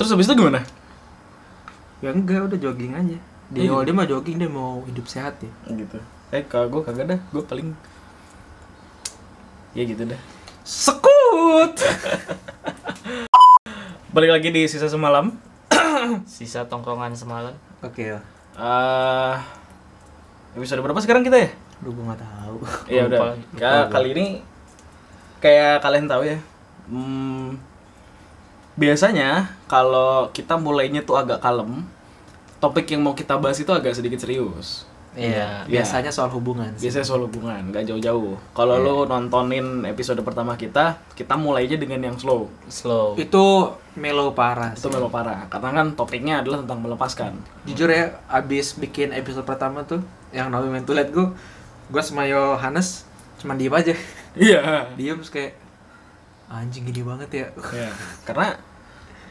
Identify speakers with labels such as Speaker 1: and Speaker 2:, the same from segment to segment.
Speaker 1: terus habis itu gimana?
Speaker 2: Ya enggak udah jogging aja. Dia
Speaker 1: Iya.
Speaker 2: oh, dia mah jogging dia mau hidup sehat ya.
Speaker 1: Gitu. Eh kalau gue kagak dah. Gue paling ya gitu dah.
Speaker 2: Sekut!
Speaker 1: Balik lagi di sisa semalam.
Speaker 3: Sisa tongkrongan semalam.
Speaker 2: oke ya.
Speaker 1: Eh episode berapa sekarang kita ya?
Speaker 2: Aduh gue gak tahu.
Speaker 1: Ya
Speaker 3: Lupa
Speaker 1: udah.
Speaker 3: lagi.
Speaker 1: Ka- kali ini kayak kalian tahu ya hmm, biasanya kalau kita mulainya tuh agak kalem topik yang mau kita bahas itu agak sedikit serius
Speaker 2: Iya,
Speaker 1: Iya.
Speaker 2: biasanya soal hubungan sih.
Speaker 1: biasanya soal hubungan nggak jauh-jauh kalau lo nontonin episode pertama kita kita mulainya dengan yang slow
Speaker 3: Slow.
Speaker 2: Itu melo parah
Speaker 1: itu memang parah karena kan topiknya adalah tentang melepaskan
Speaker 2: Jujur ya, abis bikin episode pertama tuh yang Naomi main tulet gue, gue sama Yohanes cuma diem aja.
Speaker 1: iya
Speaker 2: Diem terus kayak anjing gini banget ya.
Speaker 1: Ya, karena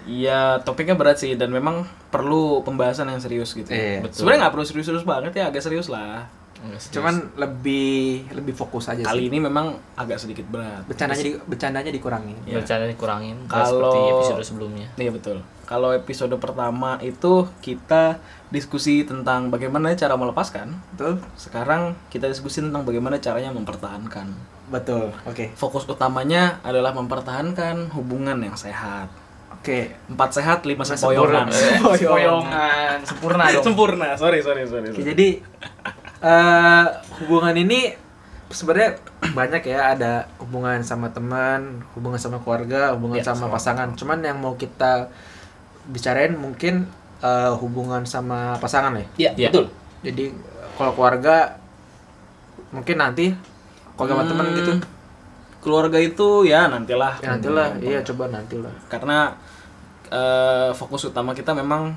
Speaker 1: ya topiknya berat sih dan memang perlu pembahasan yang serius gitu.
Speaker 2: Iya.
Speaker 3: Betul.
Speaker 1: Sebenarnya nggak perlu serius-serius banget ya, agak serius lah.
Speaker 3: Enggak serius.
Speaker 2: Cuman lebih lebih fokus aja
Speaker 1: Kali
Speaker 2: sih.
Speaker 1: ini memang agak sedikit berat.
Speaker 2: Bercandanya di, bercandanya dikurangin.
Speaker 1: Iya.
Speaker 3: bercanda dikurangin
Speaker 1: Kalau-
Speaker 3: seperti episode sebelumnya.
Speaker 1: Iya betul. Kalau episode pertama itu kita diskusi tentang bagaimana cara melepaskan.
Speaker 2: Betul?
Speaker 1: Sekarang kita diskusi tentang bagaimana caranya mempertahankan.
Speaker 2: Betul. Oke.
Speaker 1: Fokus utamanya adalah mempertahankan hubungan yang sehat.
Speaker 2: Oke.
Speaker 1: Empat sehat, lima
Speaker 2: Lima
Speaker 1: sempoyongan.
Speaker 2: sempurna.
Speaker 3: Sempoyongan. Sempurna dong.
Speaker 1: Sempurna. Sorry, sorry, sorry.
Speaker 2: Oke, jadi eh hubungan ini sebenarnya banyak ya ada hubungan sama teman, hubungan sama keluarga, hubungan
Speaker 1: Ya,
Speaker 2: sama
Speaker 1: sama.
Speaker 2: pasangan. Cuman yang mau kita bicarain mungkin eh, hubungan sama pasangan ya.
Speaker 1: Iya,
Speaker 3: Iya.
Speaker 1: betul.
Speaker 2: Jadi kalau keluarga mungkin nanti kalau sama teman
Speaker 1: Hmm,
Speaker 2: gitu.
Speaker 1: Keluarga itu ya nantilah.
Speaker 2: Ya nantilah, iya coba nantilah.
Speaker 1: Karena eh, fokus utama kita memang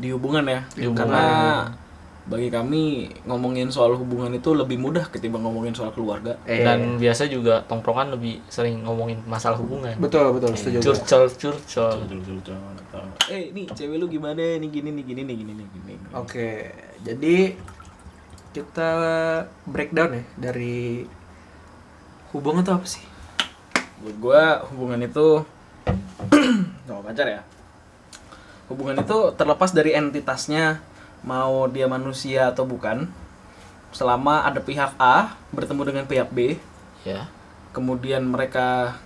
Speaker 1: di hubungan ya.
Speaker 3: Di hubungan.
Speaker 1: Karena bagi kami ngomongin soal hubungan itu lebih mudah ketimbang ngomongin soal keluarga.
Speaker 2: Eh,
Speaker 3: Dan biasa juga tongkrongan lebih sering ngomongin masalah hubungan.
Speaker 2: betul betul setuju. gua.
Speaker 3: Curcol, curcol.
Speaker 1: Eh, nih cewek lu gimana? Nih gini nih gini nih gini nih gini.
Speaker 2: Oke, jadi kita breakdown ya dari hubungan tuh apa sih?
Speaker 1: Buat gua hubungan itu sama pacar ya. Hubungan itu terlepas dari entitasnya mau dia manusia atau bukan. Selama ada pihak A bertemu dengan pihak B,
Speaker 3: Ya.
Speaker 1: kemudian mereka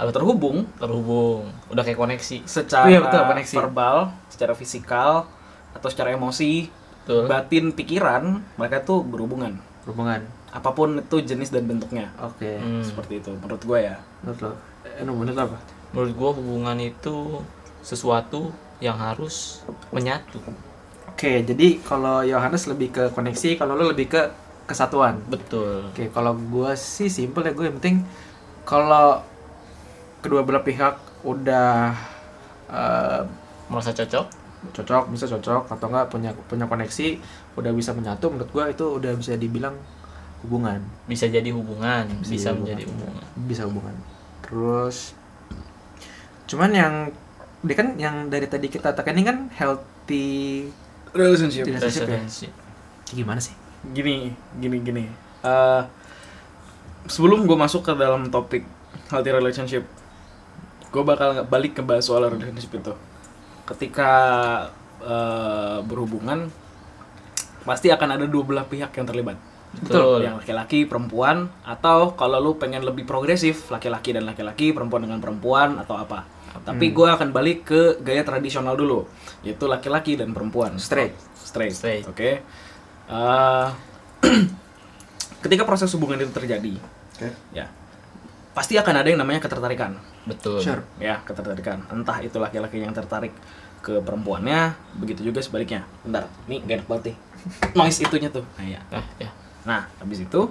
Speaker 1: terhubung
Speaker 3: Terhubung. Udah kayak koneksi.
Speaker 1: secara
Speaker 2: Iya, betul, koneksi.
Speaker 1: verbal, secara fisikal atau secara emosi,
Speaker 3: Betul.
Speaker 1: batin, pikiran, mereka tuh berhubungan.
Speaker 2: Hubungan.
Speaker 1: Apa pun itu jenis dan bentuknya.
Speaker 2: Oke.
Speaker 3: Hmm.
Speaker 1: Seperti itu menurut gua ya.
Speaker 2: Menurut lo? Eh, menurut apa?
Speaker 3: Menurut gua hubungan itu sesuatu yang harus menyatu.
Speaker 2: Oke, jadi kalau Yohanes lebih ke koneksi, kalau lo lebih ke kesatuan.
Speaker 3: Betul.
Speaker 2: Oke, kalau gua sih simple ya gue yang penting kalau kedua belah pihak udah eh,
Speaker 3: Merasa cocok?
Speaker 2: cocok, bisa cocok atau enggak punya punya koneksi, udah bisa menyatu, menurut gua itu udah bisa dibilang hubungan.
Speaker 3: Bisa jadi hubungan,
Speaker 2: Bisa
Speaker 3: bisa,
Speaker 2: jadi
Speaker 3: menjadi hubungan.
Speaker 2: bisa hubungan terus cuman yang dia kan yang dari tadi kita tekanin kan healthy
Speaker 1: Relationship.
Speaker 2: Relationship ya?
Speaker 3: Relationship.
Speaker 2: gimana sih
Speaker 1: Gini, gini, gini. Eh, sebelum gue masuk ke dalam topik healthy relationship, gue bakal balik ke bahas soal relationship itu. Ketika eh, berhubungan, pasti akan ada dua belah pihak yang terlibat.
Speaker 3: Betul.
Speaker 1: yang laki-laki perempuan atau kalau lu pengen lebih progresif laki-laki dan laki-laki perempuan dengan perempuan atau apa. Tapi gue akan balik ke gaya tradisional dulu yaitu laki-laki dan perempuan.
Speaker 2: Straight.
Speaker 1: straight,
Speaker 3: Straight.
Speaker 1: oke. Eh, ketika proses hubungan itu terjadi ya pasti akan ada yang namanya ketertarikan.
Speaker 3: Betul.
Speaker 2: sure.
Speaker 1: Ya ketertarikan. Entah itu laki-laki yang tertarik ke perempuannya begitu juga sebaliknya. Bentar ini gak enak banget nih. Noise itunya tuh. Nah ya
Speaker 3: Ah, ya.
Speaker 1: Nah, habis itu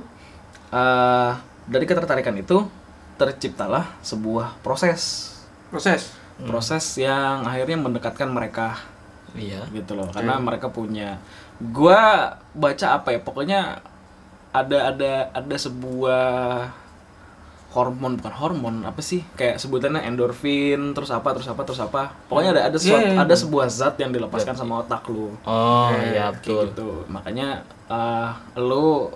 Speaker 1: eh dari ketertarikan itu terciptalah sebuah proses,
Speaker 2: proses
Speaker 1: proses yang akhirnya mendekatkan mereka
Speaker 3: Iya.
Speaker 1: gitu loh. Karena mereka punya gua baca apa ya? Pokoknya ada ada ada sebuah hormon bukan hormon apa sih kayak sebutannya endorfin terus apa terus apa terus apa pokoknya ada ada suat-
Speaker 2: iya, iya.
Speaker 1: ada sebuah zat yang dilepaskan sama otak lu
Speaker 3: Oh,
Speaker 2: Oke,
Speaker 3: iya
Speaker 1: kayak
Speaker 3: betul.
Speaker 1: gitu makanya eh lo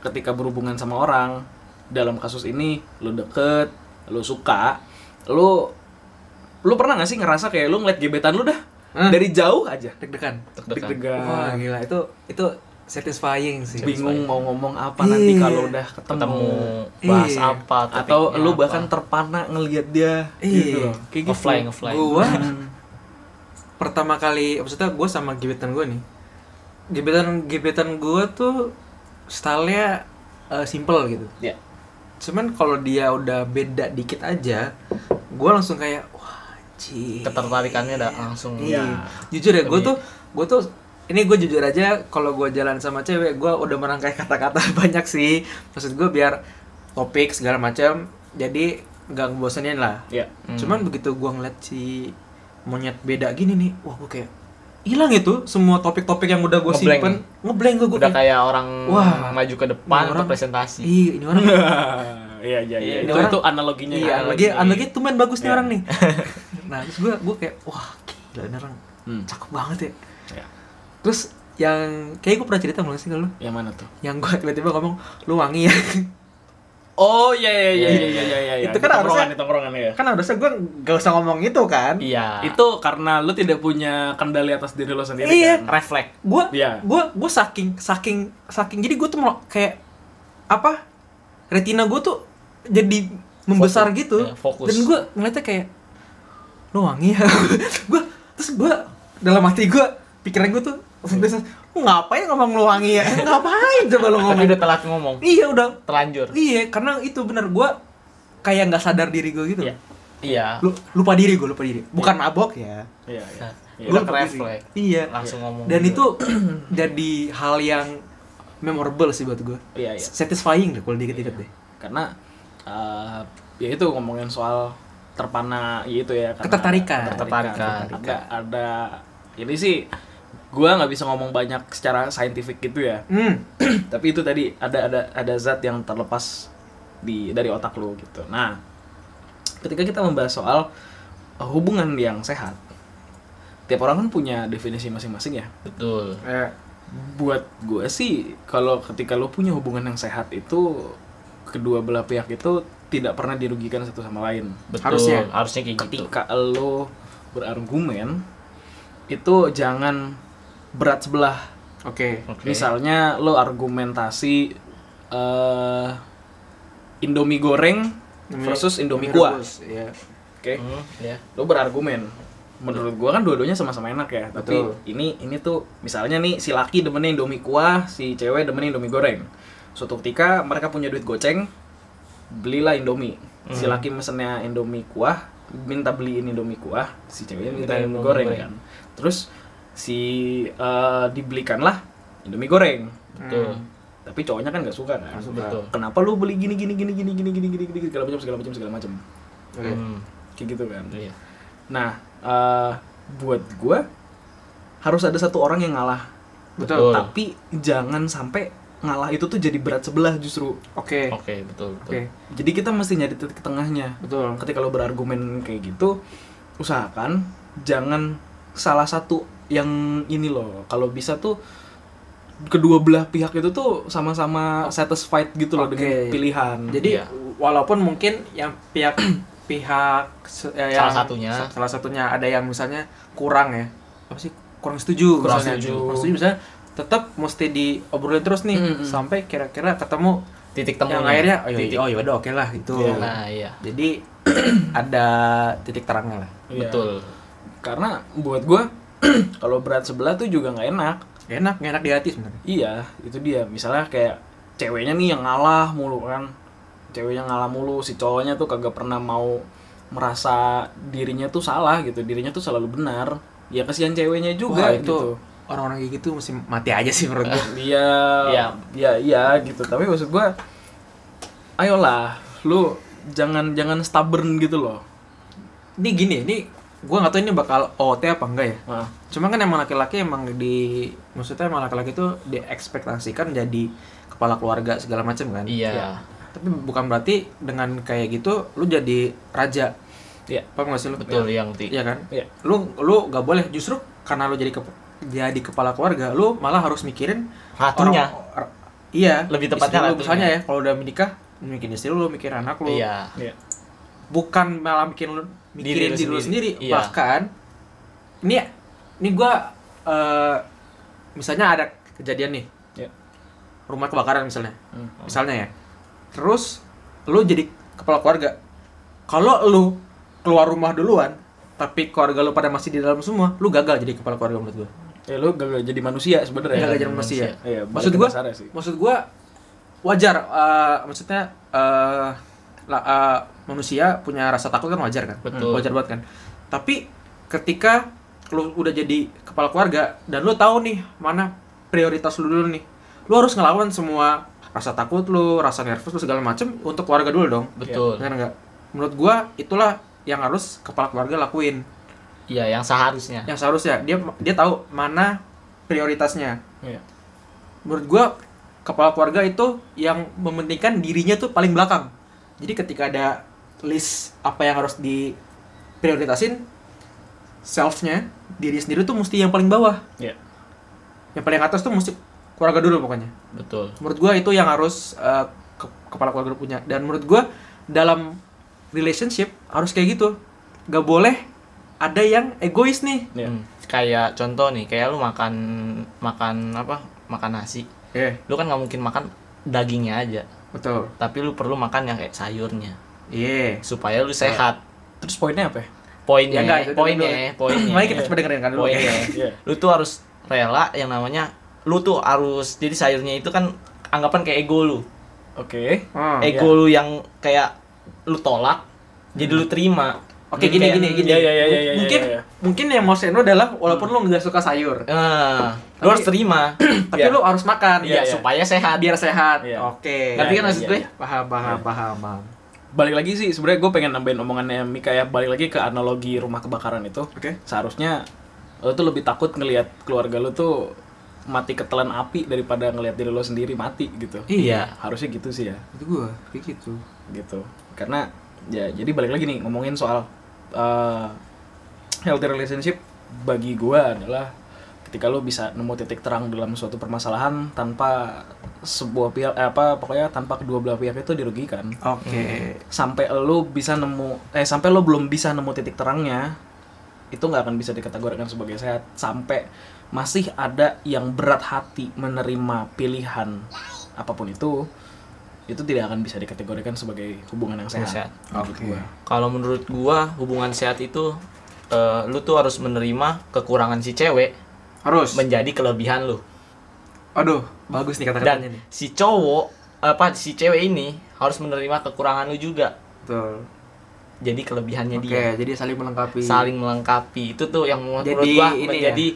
Speaker 1: ketika berhubungan sama orang dalam kasus ini lo deket lo suka lo lu pernah gak sih ngerasa kayak lu ngeliat gebetan lu dah
Speaker 2: Hah?
Speaker 1: dari jauh aja
Speaker 2: deg-degan
Speaker 3: Deg-degan.
Speaker 1: deg-degan
Speaker 2: wah gila itu itu satisfying sih.
Speaker 1: Bingung mau ngomong apa nanti
Speaker 2: Iya.
Speaker 1: kalau udah ketemu,
Speaker 3: ketemu bahas
Speaker 2: Iya.
Speaker 3: apa
Speaker 1: atau lu
Speaker 3: apa.
Speaker 1: bahkan terpana ngelihat dia
Speaker 2: Iya.
Speaker 1: gitu loh. Kayak gitu.
Speaker 3: Offline offline
Speaker 2: gua pertama kali maksudnya gue sama gebetan gue nih. Gebetan gebetan gue tuh stylenya eh, simple gitu.
Speaker 1: Ya
Speaker 2: cuman kalau dia udah beda dikit aja gue langsung kayak wah anjir
Speaker 3: ketertarikannya udah langsung
Speaker 2: iya.
Speaker 1: Ya.
Speaker 2: jujur ya gue tuh gue tuh ini gue jujur aja kalau gue jalan sama cewek gue udah merangkai kata-kata banyak sih maksud gue biar topik segala macam jadi nggak ngebosenin lah
Speaker 1: ya
Speaker 3: Hmm.
Speaker 2: cuman begitu gue ngeliat si monyet beda gini nih wah gue kayak hilang itu semua topik-topik yang udah gue simpen ngeblank gue gue
Speaker 3: udah kayak orang
Speaker 2: Wah.
Speaker 3: maju ke depan
Speaker 2: orang-
Speaker 3: presentasi
Speaker 2: iya ini orang
Speaker 1: iya iya iya
Speaker 2: Ini
Speaker 1: itu,
Speaker 2: orang-
Speaker 1: itu analoginya
Speaker 2: iya
Speaker 1: ya.
Speaker 2: lagi analogi tuh main bagus nih
Speaker 1: Iya.
Speaker 2: orang nih nah terus gue gue kayak wah gila ini orang
Speaker 1: Hmm.
Speaker 2: cakep banget ya
Speaker 1: Ya.
Speaker 2: Terus yang kayak gue pernah cerita belum sih ke lu.
Speaker 1: Yang mana tuh?
Speaker 2: Yang gue tiba-tiba ngomong lu wangi ya.
Speaker 1: Oh iya iya iya iya. iya iya iya
Speaker 2: Itu kan harusnya-
Speaker 1: di tongkrongan ya
Speaker 2: kan harusnya gue gak usah ngomong itu kan?
Speaker 3: Iya.
Speaker 1: Itu karena lu tidak punya kendali atas diri lo sendiri
Speaker 2: Iya.
Speaker 1: kan?
Speaker 3: Refleks.
Speaker 2: Gue
Speaker 1: Iya.
Speaker 2: gue gue saking saking saking jadi gue tuh mau kayak apa retina gue tuh jadi membesar
Speaker 3: Fokus.
Speaker 2: gitu.
Speaker 3: Iya, fokus.
Speaker 2: dan gue ngeliatnya kayak lu wangi ya? Gue terus gue dalam hati gue pikiran gue tuh lu ngapain ngomong lu wangi ya ngapain coba lu
Speaker 3: tapi
Speaker 2: ngomong?
Speaker 3: udah telat ngomong.
Speaker 2: Iya udah.
Speaker 3: Terlanjur.
Speaker 2: Iya karena itu bener gue kayak nggak sadar diri gue gitu.
Speaker 3: Iya. Iya.
Speaker 2: Lu, lupa diri gue lupa diri. Bukan mabok ya.
Speaker 1: Iya iya. Iya.
Speaker 2: diri.
Speaker 3: refleks.
Speaker 2: Iya.
Speaker 3: Langsung ngomong
Speaker 2: dan
Speaker 3: gitu.
Speaker 2: itu jadi hal yang memorable sih buat gue
Speaker 1: iya iya.
Speaker 2: Satisfying deh kalau dikit-dikit deh.
Speaker 1: Karena eh, ya itu ngomongin soal terpana itu ya karena
Speaker 2: Ketertarikan.
Speaker 3: Ketertarikan.
Speaker 1: ada ada ini sih gua nggak bisa ngomong banyak secara saintifik gitu ya.
Speaker 2: Hmm.
Speaker 1: Tapi itu tadi ada ada ada zat yang terlepas di dari otak lu gitu. Nah ketika kita membahas soal eh, hubungan yang sehat tiap orang kan punya definisi masing-masing ya.
Speaker 3: Betul.
Speaker 2: Eh,
Speaker 1: buat gue sih kalau ketika lo punya hubungan yang sehat itu kedua belah pihak itu tidak pernah dirugikan satu sama lain.
Speaker 3: Betul.
Speaker 2: Harusnya.
Speaker 3: harusnya kayak gitu.
Speaker 1: Ketika lo berargumen itu jangan berat sebelah
Speaker 2: oke
Speaker 3: Oke.
Speaker 1: misalnya lo argumentasi eh Indomie goreng versus Indomie kuah oke
Speaker 2: Iya.
Speaker 3: Hmm, ya
Speaker 1: lo berargumen menurut gua kan dua-duanya sama-sama enak ya tapi
Speaker 2: Betul.
Speaker 1: ini ini tuh misalnya nih si laki demennya indomie kuah si cewek demennya indomie goreng suatu ketika mereka punya duit goceng belilah indomie si
Speaker 3: Hmm.
Speaker 1: laki mesennya indomie kuah minta beliin indomie kuah si ceweknya minta indomie goreng. kan terus si eh, dibelikanlah indomie goreng
Speaker 3: betul
Speaker 2: Hmm.
Speaker 1: tapi cowoknya kan nggak suka kan
Speaker 3: betul
Speaker 1: kenapa lu beli gini gini gini gini gini gini gini gini segala macam segala macam segala macam
Speaker 2: Oke.
Speaker 3: Hmm,
Speaker 1: kayak gitu kan
Speaker 3: iya
Speaker 1: Nah, eh, buat gue harus ada satu orang yang ngalah.
Speaker 2: Betul.
Speaker 1: Tapi jangan sampai ngalah itu tuh jadi berat sebelah justru.
Speaker 2: Oke.
Speaker 3: oke betul betul
Speaker 2: Oke.
Speaker 1: Jadi kita mesti nyari titik tengahnya.
Speaker 2: Betul.
Speaker 1: Ketika lo berargumen kayak gitu, usahakan jangan salah satu yang ini loh. Kalau bisa tuh kedua belah pihak itu tuh sama-sama satisfied gitu loh
Speaker 2: Oke.
Speaker 1: dengan pilihan.
Speaker 2: Jadi
Speaker 3: Iya.
Speaker 2: walaupun mungkin yang pihak pihak eh,
Speaker 3: Salah
Speaker 2: yang-
Speaker 3: satunya.
Speaker 2: sa- salah satunya ada yang misalnya kurang ya apa sih kurang setuju
Speaker 1: Kurang
Speaker 2: misalnya.
Speaker 1: setuju.
Speaker 2: kurang setuju misalnya tetap mesti diobrolin terus nih
Speaker 1: Mm, mm.
Speaker 2: sampai kira-kira ketemu
Speaker 3: titik temu
Speaker 2: yang akhirnya oh,
Speaker 3: titik.
Speaker 2: iya, oh ya udah oke lah itu
Speaker 1: Iya.
Speaker 3: nah iya
Speaker 2: jadi ada titik terangnya lah
Speaker 1: Iya.
Speaker 3: betul
Speaker 1: Karena buat gue kalau berat sebelah tuh juga nggak enak.
Speaker 2: enak nggak enak di hati sebenarnya
Speaker 1: Iya, itu dia. Misalnya kayak ceweknya nih yang ngalah mulu kan. Ceweknya ngalah mulu, si cowoknya tuh kagak pernah mau merasa dirinya tuh salah gitu. Dirinya tuh selalu benar. Ya kasihan ceweknya juga
Speaker 2: Wah, itu
Speaker 1: gitu.
Speaker 2: orang-orang kayak gitu mesti mati aja sih menurut gue
Speaker 1: Iya,
Speaker 3: Iya.
Speaker 1: iya, iya gitu. Tapi maksud gua ayolah, lu jangan jangan stubborn gitu loh.
Speaker 2: ini gini ini gue nggak tahu ini bakal OT apa enggak ya
Speaker 1: Nah,
Speaker 2: Cuma kan emang laki-laki emang di maksudnya emang laki-laki itu diekspektasikan jadi kepala keluarga segala macam kan.
Speaker 3: iya
Speaker 2: Tapi bukan berarti dengan kayak gitu lu jadi raja.
Speaker 1: iya.
Speaker 2: Paham gak sih lu?
Speaker 3: betul yang ti
Speaker 2: Iya kan?
Speaker 1: Iya.
Speaker 2: Lu lu gak boleh justru karena lu jadi kep- jadi kepala keluarga, lu malah harus mikirin
Speaker 3: Ratunya.
Speaker 2: iya.
Speaker 3: Lebih tepatnya
Speaker 2: istri lu misalnya ya, kalau udah menikah, mikirin istri lu, lu mikir anak lu.
Speaker 3: iya
Speaker 1: Iya.
Speaker 2: Bukan malah bikin lu mikirin
Speaker 3: Diri lu
Speaker 2: diri lu sendiri,
Speaker 3: sendiri. Iya.
Speaker 2: bahkan ini ini gua eh, misalnya ada kejadian nih
Speaker 1: Ya.
Speaker 2: rumah kebakaran misalnya
Speaker 1: Hmm.
Speaker 2: misalnya ya terus lu jadi kepala keluarga kalau lu keluar rumah duluan tapi keluarga lu pada masih di dalam semua lu gagal jadi kepala keluarga menurut gua
Speaker 1: Ya lu gagal jadi manusia sebenarnya.
Speaker 2: gagal jadi manusia
Speaker 1: Iya, balik
Speaker 2: maksud gua maksud gua wajar eh, maksudnya eh, eh, manusia punya rasa takut kan wajar kan
Speaker 3: Betul.
Speaker 2: wajar banget kan tapi ketika lu udah jadi kepala keluarga dan lu tahu nih mana prioritas lu dulu nih lu harus ngelawan semua rasa takut lu rasa nervous lu segala macem untuk keluarga dulu dong
Speaker 3: Betul.
Speaker 2: Benar nggak menurut gua itulah yang harus kepala keluarga lakuin
Speaker 3: Iya, yang seharusnya.
Speaker 2: yang seharusnya dia dia tahu mana prioritasnya
Speaker 1: Iya.
Speaker 2: menurut gua kepala keluarga itu yang mementingkan dirinya tuh paling belakang jadi ketika ada list apa yang harus diprioritasin selfnya diri sendiri tuh mesti yang paling bawah
Speaker 1: Iya.
Speaker 2: yang paling atas tuh mesti keluarga dulu pokoknya
Speaker 3: Betul.
Speaker 2: menurut gua itu yang harus eh, ke- kepala keluarga punya dan menurut gua dalam relationship harus kayak gitu gak boleh ada yang egois nih
Speaker 1: Iya.
Speaker 3: Hmm. Kayak contoh nih, kayak lu makan makan apa? Makan nasi.
Speaker 2: eh
Speaker 3: Lu kan nggak mungkin makan dagingnya aja,
Speaker 2: betul
Speaker 3: tapi lu perlu makan yang kayak sayurnya
Speaker 2: iya
Speaker 3: supaya lu sehat.
Speaker 1: Terus poinnya apa ya?
Speaker 3: Poinnya,
Speaker 2: Ya, enggak, itu
Speaker 3: poinnya, poinnya.
Speaker 2: Mari kita coba dengerin kan dulu.
Speaker 3: Poinnya.
Speaker 1: Iya.
Speaker 3: Lu tuh harus rela yang namanya lu tuh harus jadi sayurnya itu kan anggapan kayak ego lu.
Speaker 1: Oke.
Speaker 2: Hmm.
Speaker 3: ego lu yang kayak lu tolak jadi lu terima.
Speaker 2: Oke gini gini gini.
Speaker 1: Iya, iya, iya, iya, iya,
Speaker 2: mungkin
Speaker 1: iya, iya.
Speaker 2: mungkin yang mau Seno adalah walaupun lu nggak suka sayur,
Speaker 3: Nah, lu
Speaker 2: Tapi-
Speaker 3: harus terima.
Speaker 2: tapi
Speaker 1: Iya.
Speaker 2: lu harus makan
Speaker 1: Iya,
Speaker 3: Iya,
Speaker 1: iya.
Speaker 3: supaya sehat.
Speaker 2: biar sehat.
Speaker 1: Iya.
Speaker 2: Oke.
Speaker 3: Ngerti kan
Speaker 1: Iya,
Speaker 3: maksud
Speaker 1: iya,
Speaker 3: gue?
Speaker 1: iya.
Speaker 2: Paham paham paham paham.
Speaker 1: Balik lagi sih sebenarnya gue pengen nambahin omongannya Mika ya balik lagi ke analogi rumah kebakaran itu.
Speaker 2: Oke.
Speaker 1: Seharusnya lo tuh lebih takut ngelihat keluarga lo tuh mati ketelan api daripada ngelihat diri lo sendiri mati gitu.
Speaker 2: Iya.
Speaker 1: Harusnya gitu sih ya.
Speaker 2: Itu gua kayak gitu.
Speaker 1: gitu karena ya jadi balik lagi nih ngomongin soal uh, healthy relationship bagi gua adalah ketika lo bisa nemu titik terang dalam suatu permasalahan tanpa sebuah pihak eh, apa pokoknya tanpa kedua belah pihak itu dirugikan
Speaker 2: Oke.
Speaker 1: sampai lo bisa nemu eh sampai lo belum bisa nemu titik terangnya itu nggak akan bisa dikategorikan sebagai sehat sampai masih ada yang berat hati menerima pilihan apa pun itu itu tidak akan bisa dikategorikan sebagai hubungan yang sehat.
Speaker 3: Sehat.
Speaker 2: Oke.
Speaker 1: gua.
Speaker 3: Kalau menurut gua hubungan sehat itu eh, lu tuh harus menerima kekurangan si cewek
Speaker 2: Harus.
Speaker 3: menjadi kelebihan lu.
Speaker 2: Aduh, bagus nih kata-katanya
Speaker 3: Dan
Speaker 2: nih.
Speaker 3: si cowok apa si cewek ini harus menerima kekurangan lu juga.
Speaker 2: Betul.
Speaker 3: Jadi kelebihannya
Speaker 2: Oke,
Speaker 3: dia.
Speaker 2: jadi saling melengkapi.
Speaker 3: Saling melengkapi. Itu tuh yang menurut
Speaker 2: Jadi
Speaker 3: gua
Speaker 2: ini
Speaker 3: menjadi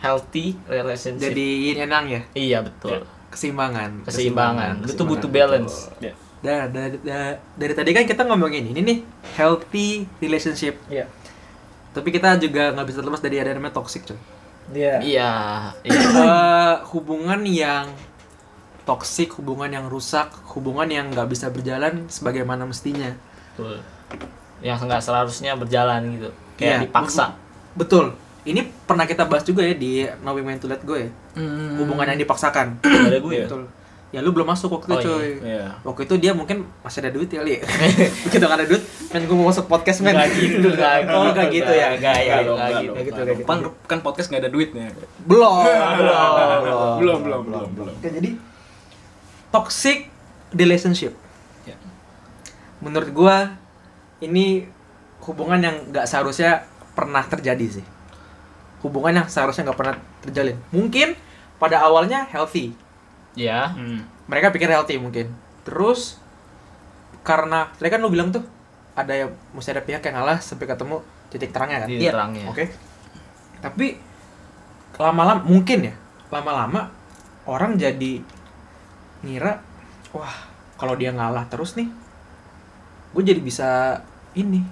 Speaker 3: healthy relationship.
Speaker 2: Jadi yin yang ya,
Speaker 3: iya betul.
Speaker 2: Keseimbangan.
Speaker 3: Keseimbangan. Tuh butuh balance.
Speaker 2: Dah, dari, dah- dari tadi kan kita ngomongin ini nih, healthy relationship.
Speaker 1: Iya.
Speaker 2: Tapi kita juga nggak bisa terlepas dari ada namanya toxic, coy.
Speaker 1: Iya.
Speaker 3: Iya, iya.
Speaker 2: Eh, hubungan yang toxic, hubungan yang rusak, hubungan yang nggak bisa berjalan sebagaimana mestinya.
Speaker 3: betul. Yang nggak seharusnya berjalan gitu. Kayak
Speaker 2: Iya.
Speaker 3: dipaksa.
Speaker 2: Betul. Ini pernah kita bahas juga ya di Knowing When to Let Go ya.
Speaker 1: Hmm.
Speaker 2: Hubungan yang dipaksakan.
Speaker 3: Ada gue ya.
Speaker 2: Betul. Ya lu belum masuk waktu itu,
Speaker 3: Oh, iya.
Speaker 2: coy.
Speaker 1: Iya.
Speaker 2: Waktu itu dia mungkin masih ada duit kali ya. Begitu nggak ada duit, kan gue mau masuk podcast men.
Speaker 3: Nggak gitu,
Speaker 2: Oh,
Speaker 3: gitu.
Speaker 2: nggak gitu ya.
Speaker 3: Nggak, ya, gitu.
Speaker 1: dong,
Speaker 2: gitu,
Speaker 1: dong.
Speaker 2: gitu.
Speaker 1: Kan, kan podcast nggak ada duitnya.
Speaker 2: Belum.
Speaker 3: Belum.
Speaker 1: Belum, belum, belum, belum.
Speaker 2: Jadi toxic relationship.
Speaker 1: Ya.
Speaker 2: Menurut gua ini hubungan yang nggak seharusnya pernah terjadi sih. Hubungan yang seharusnya nggak pernah terjalin. Mungkin pada awalnya healthy.
Speaker 3: Ya.
Speaker 1: Hmm.
Speaker 2: Mereka pikir healthy mungkin. Terus karena tadi kan lu bilang tuh ada yang mesti ada pihak yang ngalah sampai ketemu titik terangnya kan.
Speaker 3: Titik terangnya.
Speaker 2: Oke. Tapi lama-lama mungkin ya, lama-lama orang jadi ngira, wah kalau dia ngalah terus nih, gue jadi bisa ini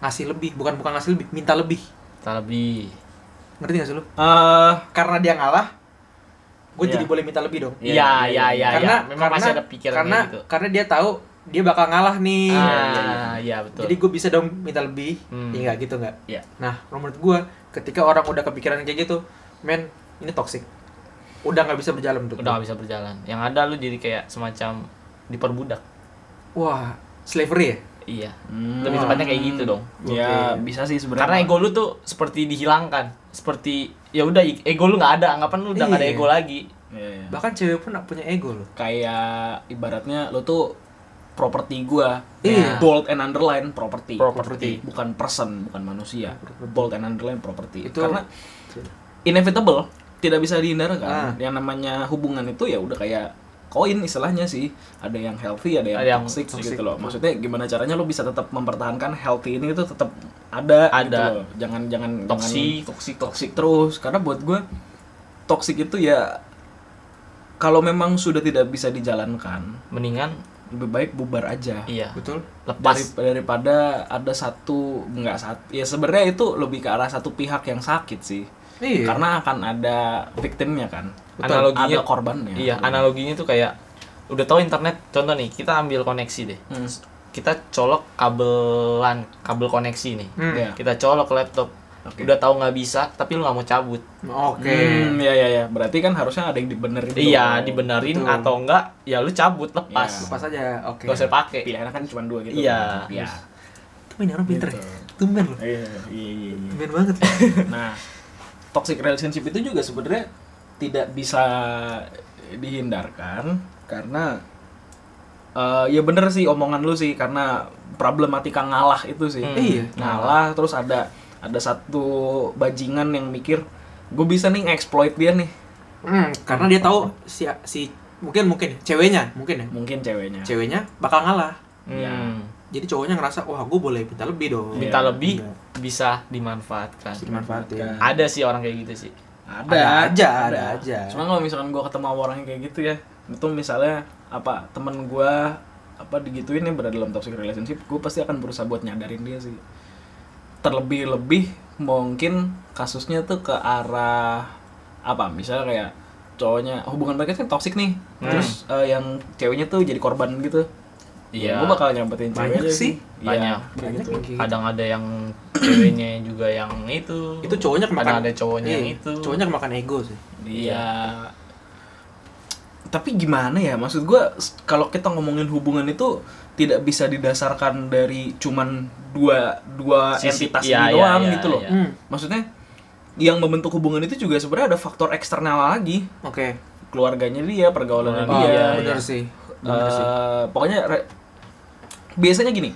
Speaker 2: ngasih lebih, bukan bukan ngasih lebih, minta lebih.
Speaker 3: Tak lebih.
Speaker 2: Ngerti gak sih lu?
Speaker 1: Eh,
Speaker 2: Karena dia ngalah, gue
Speaker 1: Iya.
Speaker 2: jadi boleh minta lebih dong.
Speaker 1: Iya,
Speaker 3: Iya,
Speaker 1: iya,
Speaker 3: iya,
Speaker 2: karena
Speaker 3: ya. Memang
Speaker 2: karena,
Speaker 3: masih ada pikiran
Speaker 2: karena
Speaker 3: gitu.
Speaker 2: karena dia tahu dia bakal ngalah nih.
Speaker 3: Ah, iya betul.
Speaker 2: Jadi gue bisa dong minta lebih,
Speaker 3: Hmm.
Speaker 2: iya nggak gitu nggak?
Speaker 1: Iya.
Speaker 2: Nah, menurut gue, ketika orang udah kepikiran kayak gitu, men, ini toxic. Udah nggak bisa berjalan menurut
Speaker 3: udah gak bisa berjalan. Yang ada lu jadi kayak semacam diperbudak.
Speaker 2: Wah, slavery ya?
Speaker 3: Iya.
Speaker 1: Hmm.
Speaker 3: Lebih tepatnya kayak gitu dong.
Speaker 1: Ya bisa sih sebenarnya.
Speaker 3: Karena ego lu tuh seperti dihilangkan. Seperti ya udah ego lu nggak ada, anggapan lu udah nggak ada
Speaker 2: Iya.
Speaker 3: ego lagi.
Speaker 1: Iya, iya.
Speaker 2: Bahkan cewek pun punya ego loh.
Speaker 1: kayak ibaratnya lo tuh properti gua
Speaker 2: Iya.
Speaker 1: bold and underline properti
Speaker 3: Properti.
Speaker 1: bukan person bukan manusia bold and underline property
Speaker 2: Itu-
Speaker 1: karena inevitable tidak bisa dihindarkan
Speaker 2: Ah.
Speaker 1: yang namanya hubungan itu ya udah kayak koin istilahnya sih. Ada yang healthy ada yang
Speaker 3: Ada yang
Speaker 1: toxic,
Speaker 2: toxic,
Speaker 1: gitu loh maksudnya gimana caranya lo bisa tetap mempertahankan healthy ini itu tetap ada
Speaker 3: Ada.
Speaker 1: gitu loh. jangan jangan
Speaker 3: Toxic,
Speaker 1: jangan
Speaker 3: toxic,
Speaker 1: toxic terus. Karena buat gue toxic itu ya kalau memang sudah tidak bisa dijalankan
Speaker 3: Mendingan
Speaker 1: lebih baik bubar aja
Speaker 3: iya,
Speaker 2: Betul.
Speaker 3: lepas.
Speaker 1: Dari- daripada ada satu nggak satu ya sebenarnya itu lebih ke arah satu pihak yang sakit sih
Speaker 2: Iya.
Speaker 1: karena akan ada victimnya kan
Speaker 2: Betul.
Speaker 3: Analoginya
Speaker 1: ada korbannya
Speaker 3: Iya, analoginya tuh kayak udah tahu internet, contoh nih, kita ambil koneksi deh.
Speaker 1: Hmm.
Speaker 3: Kita colok kabelan, kabel koneksi nih.
Speaker 2: Hmm.
Speaker 1: Iya.
Speaker 3: Kita colok laptop.
Speaker 1: Oke.
Speaker 3: Udah tahu nggak bisa, tapi lu nggak mau cabut.
Speaker 2: Oke.
Speaker 1: Hmm, ya ya ya berarti kan harusnya ada yang dibenerin
Speaker 3: Iya,
Speaker 1: dong.
Speaker 3: dibenerin
Speaker 2: Betul.
Speaker 3: atau enggak, ya lu cabut lepas.
Speaker 1: Iya.
Speaker 2: Lepas aja. Oke.
Speaker 3: Gak usah pakai.
Speaker 1: pilihannya kan cuma dua gitu
Speaker 3: Iya.
Speaker 1: iya
Speaker 2: Tumben orang pinter
Speaker 1: Gitu.
Speaker 2: ya. Tumben loh.
Speaker 1: iya iya iya iya.
Speaker 2: Tumben banget.
Speaker 1: Nah, toxic relationship itu juga sebenarnya tidak bisa dihindarkan karena eh, ya bener sih omongan lu sih karena problematika ngalah itu sih.
Speaker 3: Hmm.
Speaker 2: Iya.
Speaker 1: Ngalah terus ada ada satu bajingan yang mikir gue bisa nih exploit dia nih.
Speaker 2: Hmm, karena dia tahu si si mungkin mungkin ceweknya mungkin ya.
Speaker 1: Mungkin ceweknya.
Speaker 2: Ceweknya bakal ngalah.
Speaker 1: Iya.
Speaker 3: Hmm.
Speaker 2: Jadi cowoknya ngerasa wah gue boleh minta lebih dong.
Speaker 3: Minta
Speaker 1: Iya.
Speaker 3: lebih
Speaker 2: Iya.
Speaker 3: bisa dimanfaatkan.
Speaker 2: Bisa dimanfaatin.
Speaker 3: Ada sih orang kayak gitu sih.
Speaker 1: Ada,
Speaker 2: Ada aja, ada aja.
Speaker 1: Cuma kalau misalkan gue ketemu orang yang kayak gitu ya, itu misalnya apa temen gue apa digituin yang berada dalam toxic relationship, gue pasti akan berusaha buat nyadarin dia sih. Terlebih-lebih mungkin kasusnya tuh ke arah apa? Misalnya kayak cowoknya hubungan mereka kan toxic nih,
Speaker 3: Hmm.
Speaker 1: terus eh, yang ceweknya tuh jadi korban gitu.
Speaker 3: Iya.
Speaker 1: gue bakal nyampetin
Speaker 2: Banyak
Speaker 1: ceweknya
Speaker 2: sih.
Speaker 1: Iya,
Speaker 3: Banyak.
Speaker 1: kayak
Speaker 2: Banyak
Speaker 1: gitu.
Speaker 2: yang gitu.
Speaker 3: Kadang ada yang ceweknya juga yang itu.
Speaker 2: Itu cowoknya kemakan.
Speaker 3: Kadang ada cowoknya yang
Speaker 2: Iya,
Speaker 3: itu.
Speaker 2: Cowoknya kemakan ego sih.
Speaker 1: Iya. Tapi gimana ya? Maksud gua s- kalau kita ngomongin hubungan itu tidak bisa didasarkan dari cuman dua dua
Speaker 3: Sisi-
Speaker 1: entitas
Speaker 3: iya,
Speaker 1: ini
Speaker 3: iya,
Speaker 1: doang
Speaker 3: iya,
Speaker 1: gitu loh.
Speaker 3: iya.
Speaker 2: Hmm.
Speaker 1: Maksudnya yang membentuk hubungan itu juga sebenarnya ada faktor eksternal lagi.
Speaker 2: Oke.
Speaker 1: Keluarganya dia, pergaulannya
Speaker 3: Oh,
Speaker 1: dia.
Speaker 3: iya,
Speaker 2: benar
Speaker 3: iya.
Speaker 2: sih. Benar sih.
Speaker 1: Eh, pokoknya re- biasanya gini.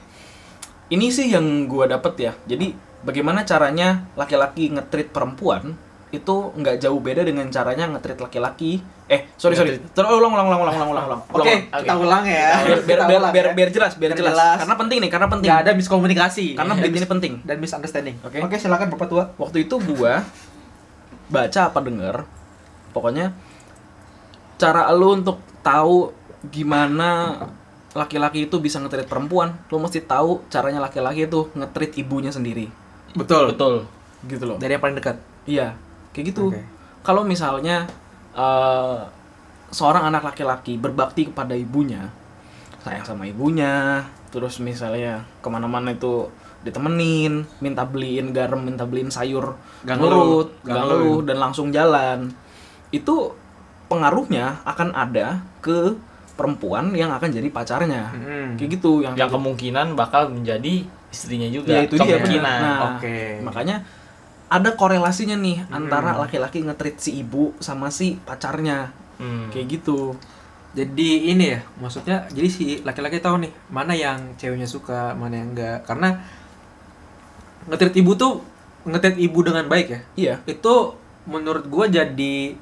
Speaker 1: Ini sih yang gua dapet ya. Jadi bagaimana caranya laki-laki ngetrit perempuan itu nggak jauh beda dengan caranya ngetrit laki-laki. Eh, sorry sorry. Terus ulang ulang ulang ulang ulang ulang ulang.
Speaker 2: Oke,
Speaker 1: Ulang.
Speaker 2: kita ulang ya.
Speaker 1: Biar biar biar, biar,
Speaker 2: ya.
Speaker 1: biar jelas, biar,
Speaker 2: Biar
Speaker 1: jelas.
Speaker 2: jelas.
Speaker 1: Karena penting nih, karena penting.
Speaker 2: Nggak ada miskomunikasi.
Speaker 1: Karena
Speaker 2: Dan
Speaker 1: ini
Speaker 2: mis-
Speaker 1: penting.
Speaker 2: dan misunderstanding.
Speaker 1: Oke.
Speaker 2: Oke, silakan Bapak tua.
Speaker 1: Waktu itu gua baca apa denger, pokoknya cara lu untuk tahu gimana laki-laki itu bisa ngetrit perempuan, lu mesti tahu caranya laki-laki itu ngetrit ibunya sendiri.
Speaker 2: Betul.
Speaker 3: Betul.
Speaker 1: Gitu loh.
Speaker 2: Dari yang paling dekat.
Speaker 1: Iya, kayak gitu.
Speaker 2: Oke.
Speaker 1: Kalau misalnya eh, seorang anak laki-laki berbakti kepada ibunya, sayang sama ibunya, terus misalnya ke mana-mana itu ditemenin, minta beliin garam, minta beliin sayur,
Speaker 2: ngeluh. ngeluh,
Speaker 1: dan langsung jalan. Itu pengaruhnya akan ada ke perempuan yang akan jadi pacarnya.
Speaker 2: Hmm.
Speaker 1: Kayak gitu yang
Speaker 3: Yang kemungkinan bakal menjadi istrinya juga.
Speaker 1: Ya itu dia
Speaker 3: kemungkinan.
Speaker 1: Nah,
Speaker 2: Oke.
Speaker 1: makanya ada korelasinya nih
Speaker 2: Hmm.
Speaker 1: antara laki-laki ngetrit si ibu sama si pacarnya.
Speaker 3: Hmm.
Speaker 1: Kayak gitu.
Speaker 2: Jadi ini ya, maksudnya jadi si laki-laki tahu nih mana yang ceweknya suka, mana yang enggak. Karena ngetrit ibu tuh ngetrit ibu dengan baik ya.
Speaker 1: Iya.
Speaker 2: Itu menurut gua jadi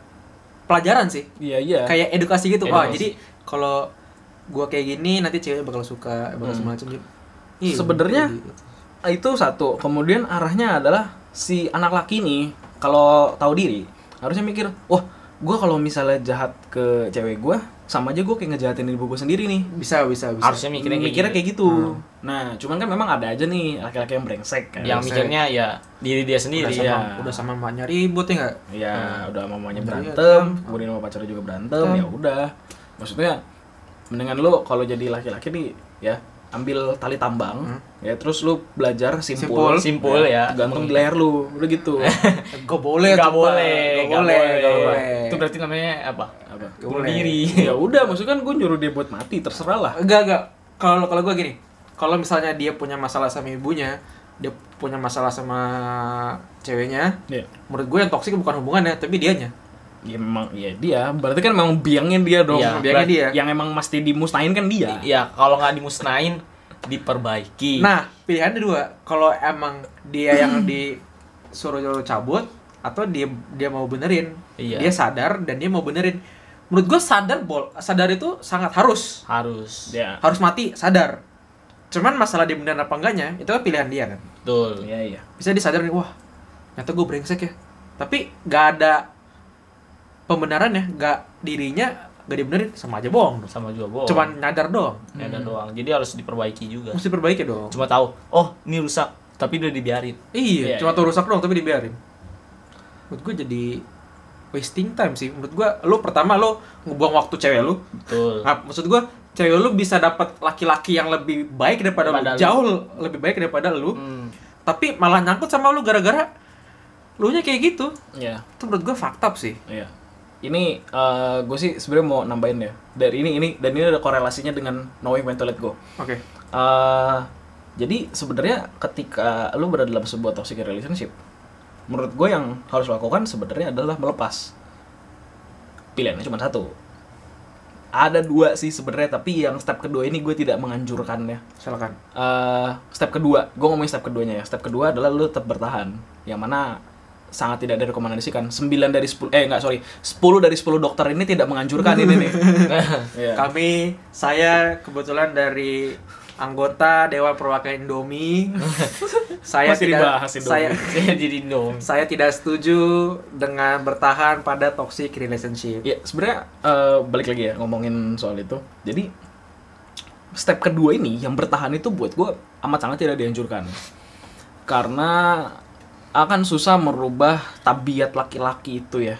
Speaker 2: pelajaran sih.
Speaker 1: Iya, iya.
Speaker 2: Kayak edukasi gitu. Wah,
Speaker 3: Edukasi.
Speaker 2: jadi kalau gua kayak gini nanti ceweknya bakal suka, bakal
Speaker 1: Hmm.
Speaker 2: semacam Iya,
Speaker 1: Sebenarnya
Speaker 2: jadi-
Speaker 1: itu satu. Kemudian arahnya adalah si anak laki nih kalau tahu diri harusnya mikir, "Wah, gua kalau misalnya jahat ke cewek gua, sama aja gua kayak ngejahatin ibu gua sendiri nih."
Speaker 2: bisa bisa bisa.
Speaker 3: Harusnya mikirnya kayak
Speaker 1: mikirnya
Speaker 3: gitu.
Speaker 1: kayak gitu.
Speaker 2: Hmm.
Speaker 1: Nah, cuman kan memang ada aja nih laki-laki yang brengsek kan.
Speaker 3: Yang
Speaker 2: Saya-
Speaker 3: mikirnya ya diri dia sendiri.
Speaker 2: udah sama,
Speaker 1: Iya.
Speaker 2: udah sama emaknya ribut ya enggak?
Speaker 1: ya udah mamanya
Speaker 2: Iya,
Speaker 1: berantem
Speaker 2: iya.
Speaker 1: kemudian sama pacarnya juga berantem
Speaker 2: Berantem.
Speaker 1: ya udah maksudnya mendingan lu kalau jadi laki-laki nih ya ambil tali tambang
Speaker 2: Hmm.
Speaker 1: ya terus lu belajar simpul
Speaker 2: Simpul.
Speaker 3: Simpul ya.
Speaker 1: gantung di leher lu udah gitu
Speaker 2: Gak boleh,
Speaker 3: Gak boleh, Gak
Speaker 2: boleh,
Speaker 3: boleh.
Speaker 2: gak boleh.
Speaker 3: Itu berarti namanya apa?
Speaker 1: apa
Speaker 2: Gak
Speaker 3: Bunuh
Speaker 2: boleh.
Speaker 3: diri.
Speaker 1: ya udah maksudnya kan gue nyuruh dia buat mati terserah lah
Speaker 2: Enggak, enggak. Kalau kalau gue gini, kalau misalnya dia punya masalah sama ibunya dia punya masalah sama ceweknya
Speaker 1: Iya.
Speaker 2: menurut gue yang toksik bukan hubungannya tapi dianya
Speaker 1: Ya memang ya dia. Berarti kan memang biangnya dia dong.
Speaker 3: Iya,
Speaker 2: biangnya dia.
Speaker 1: Yang emang mesti dimusnahin kan dia.
Speaker 3: Iya, kalau nggak dimusnahin diperbaiki.
Speaker 2: nah pilihannya dua kalau emang dia yang disuruh cabut atau dia dia mau benerin
Speaker 3: Iya.
Speaker 2: dia sadar dan dia mau benerin menurut gue sadar bol sadar itu sangat harus
Speaker 3: harus.
Speaker 1: Ya.
Speaker 2: harus mati sadar cuman masalah dia beneran apa enggaknya itu kan pilihan dia kan
Speaker 3: Betul.
Speaker 1: Iya, iya.
Speaker 2: bisa disadar nih wah ternyata gue brengsek ya tapi nggak ada pembenarannya nggak dirinya nggak dibenerin sama aja bohong.
Speaker 3: Sama juga bohong.
Speaker 2: cuman nyadar doang
Speaker 3: Ya ada doang. Jadi harus diperbaiki juga.
Speaker 2: mesti perbaiki dong
Speaker 3: Cuma tahu, oh ini rusak, tapi udah dibiarin.
Speaker 2: iya
Speaker 1: Iya,
Speaker 2: cuma
Speaker 1: iya.
Speaker 2: tuh rusak doang tapi dibiarin menurut gue jadi wasting time sih menurut gue lo pertama lo ngebuang waktu cewek lo
Speaker 3: Betul.
Speaker 2: Nah, maksud gue cewek lu bisa dapat laki-laki yang lebih baik daripada lu,
Speaker 3: Daripada lu.
Speaker 2: jauh lebih baik daripada lu,
Speaker 3: Hmm.
Speaker 2: tapi malah nyangkut sama lu gara-gara lu nya kayak gitu.
Speaker 1: Iya.
Speaker 2: Itu menurut gue fakta sih.
Speaker 1: Iya. Ini gue sih sebenarnya mau nambahin ya. Dari ini ini dan ini ada korelasinya dengan knowing when to let go.
Speaker 2: Oke.
Speaker 1: Eh, jadi sebenarnya ketika lu berada dalam sebuah toxic relationship, menurut gue yang harus lakukan sebenarnya adalah melepas. Pilihannya cuma satu. Ada dua sih sebenarnya, tapi yang step kedua ini gue tidak menganjurkannya.
Speaker 2: Silakan.
Speaker 1: eh step kedua, gue ngomongin step keduanya ya. Step kedua adalah lu tetap bertahan. Yang mana sangat tidak direkomendasikan. 9 dari 10 eh enggak sorry, 10 dari 10 dokter ini tidak menganjurkan ini nih. Iya.
Speaker 2: Kami saya kebetulan dari anggota Dewan Perwakilan Indomie. saya
Speaker 1: Masih
Speaker 2: tidak
Speaker 1: dibahas Indomie.
Speaker 2: saya
Speaker 3: jadi dong.
Speaker 2: saya tidak setuju dengan bertahan pada toxic relationship.
Speaker 1: Ya, sebenarnya eh, balik lagi ya ngomongin soal itu. Jadi step kedua ini yang bertahan itu buat gue amat sangat tidak dianjurkan. Karena akan susah merubah tabiat laki-laki itu ya.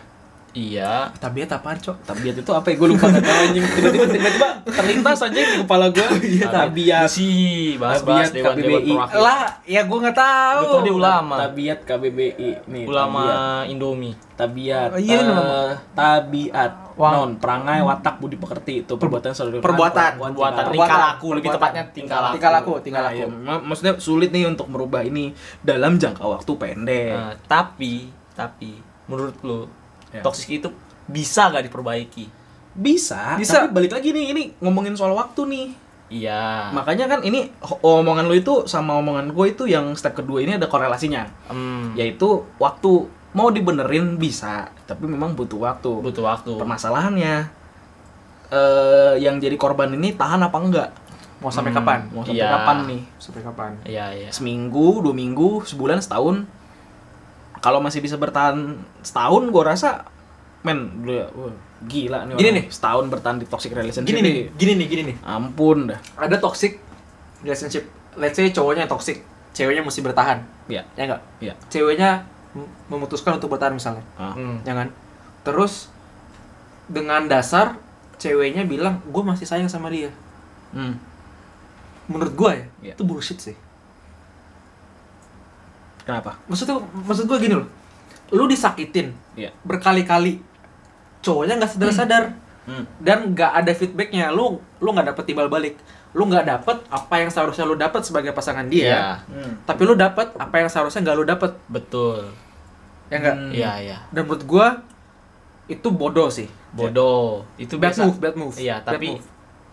Speaker 3: Iya.
Speaker 2: Tabiat apaan, Cok?
Speaker 1: Tabiat itu apa ya? Gue lupa nggak tahu anjing. Tiba-tiba tiba-tiba terlintas aja di kepala gue. tabiat.
Speaker 3: sih bahas-bahas
Speaker 1: Tabiat
Speaker 3: dewan dewan
Speaker 1: KBBI.
Speaker 3: perwakilan.
Speaker 2: Lah, ya gue nggak tahu.
Speaker 3: Betul dia ulama.
Speaker 1: Tabiat KBBI nih.
Speaker 3: Ulama
Speaker 1: tabiat.
Speaker 3: Indomie.
Speaker 1: Tabiat.
Speaker 2: Oh, iya,
Speaker 1: eh,
Speaker 2: nama.
Speaker 1: tabiat. Non, perangai, watak, budi pekerti itu perbuatan saudara.
Speaker 2: Perbuatan.
Speaker 3: Perbuatan
Speaker 2: Perbuatan.
Speaker 3: tingkah laku lebih tepatnya tingkah laku.
Speaker 2: Tingkah laku, tingkah
Speaker 1: Nah,
Speaker 2: laku.
Speaker 1: ya, mak- maksudnya sulit nih untuk merubah ini dalam jangka waktu pendek.
Speaker 3: Nah, tapi tapi menurut lu
Speaker 1: Ya.
Speaker 3: toksik itu bisa gak diperbaiki?
Speaker 1: Bisa,
Speaker 2: Bisa.
Speaker 1: Tapi balik lagi nih, ini ngomongin soal waktu nih.
Speaker 3: Iya.
Speaker 1: Makanya kan ini omongan lu itu sama omongan gue itu yang step kedua ini ada korelasinya,
Speaker 3: Hmm,
Speaker 1: yaitu waktu mau dibenerin bisa, tapi memang butuh waktu.
Speaker 3: butuh waktu.
Speaker 1: Permasalahannya eh yang jadi korban ini tahan apa enggak?
Speaker 2: Mau sampai
Speaker 3: Hmm.
Speaker 2: kapan?
Speaker 1: Mau sampai
Speaker 3: Iya.
Speaker 1: kapan nih?
Speaker 2: Sampai kapan?
Speaker 3: Iya, iya.
Speaker 1: Seminggu, dua minggu, sebulan, setahun. Kalau masih bisa bertahan setahun, gue rasa, men, wah, gila nih.
Speaker 2: Gini
Speaker 1: orang.
Speaker 2: nih.
Speaker 1: setahun bertahan di toxic relationship.
Speaker 2: Gini nih, gini nih, gini nih.
Speaker 1: Ampun dah.
Speaker 2: Ada toxic relationship. Let's say cowoknya yang toxic, ceweknya mesti bertahan.
Speaker 1: Ya,
Speaker 2: Ya enggak?
Speaker 1: ya.
Speaker 2: Ceweknya memutuskan untuk bertahan misalnya.
Speaker 1: Ah.
Speaker 3: Hmm.
Speaker 2: Jangan. Terus dengan dasar ceweknya bilang, gue masih sayang sama dia.
Speaker 1: Hmm.
Speaker 2: Menurut gue ya,
Speaker 1: Iya.
Speaker 2: itu bullshit sih.
Speaker 1: Kenapa?
Speaker 2: Maksud tuh, maksud gue gini loh. Lu disakitin
Speaker 1: Iya.
Speaker 2: berkali-kali. Cowoknya nggak sadar-sadar.
Speaker 1: Hmm.
Speaker 2: dan nggak ada feedbacknya lu lu nggak dapet timbal balik lu nggak dapet apa yang seharusnya lu dapet sebagai pasangan dia
Speaker 3: Iya,
Speaker 1: Hmm.
Speaker 2: tapi lu dapet apa yang seharusnya nggak lu dapet
Speaker 3: betul.
Speaker 2: ya enggak
Speaker 1: Hmm.
Speaker 3: Iya, iya.
Speaker 2: dan menurut gua itu bodoh sih
Speaker 3: Bodoh. Itu
Speaker 2: bad
Speaker 3: biasa.
Speaker 2: move bad move
Speaker 3: Iya, tapi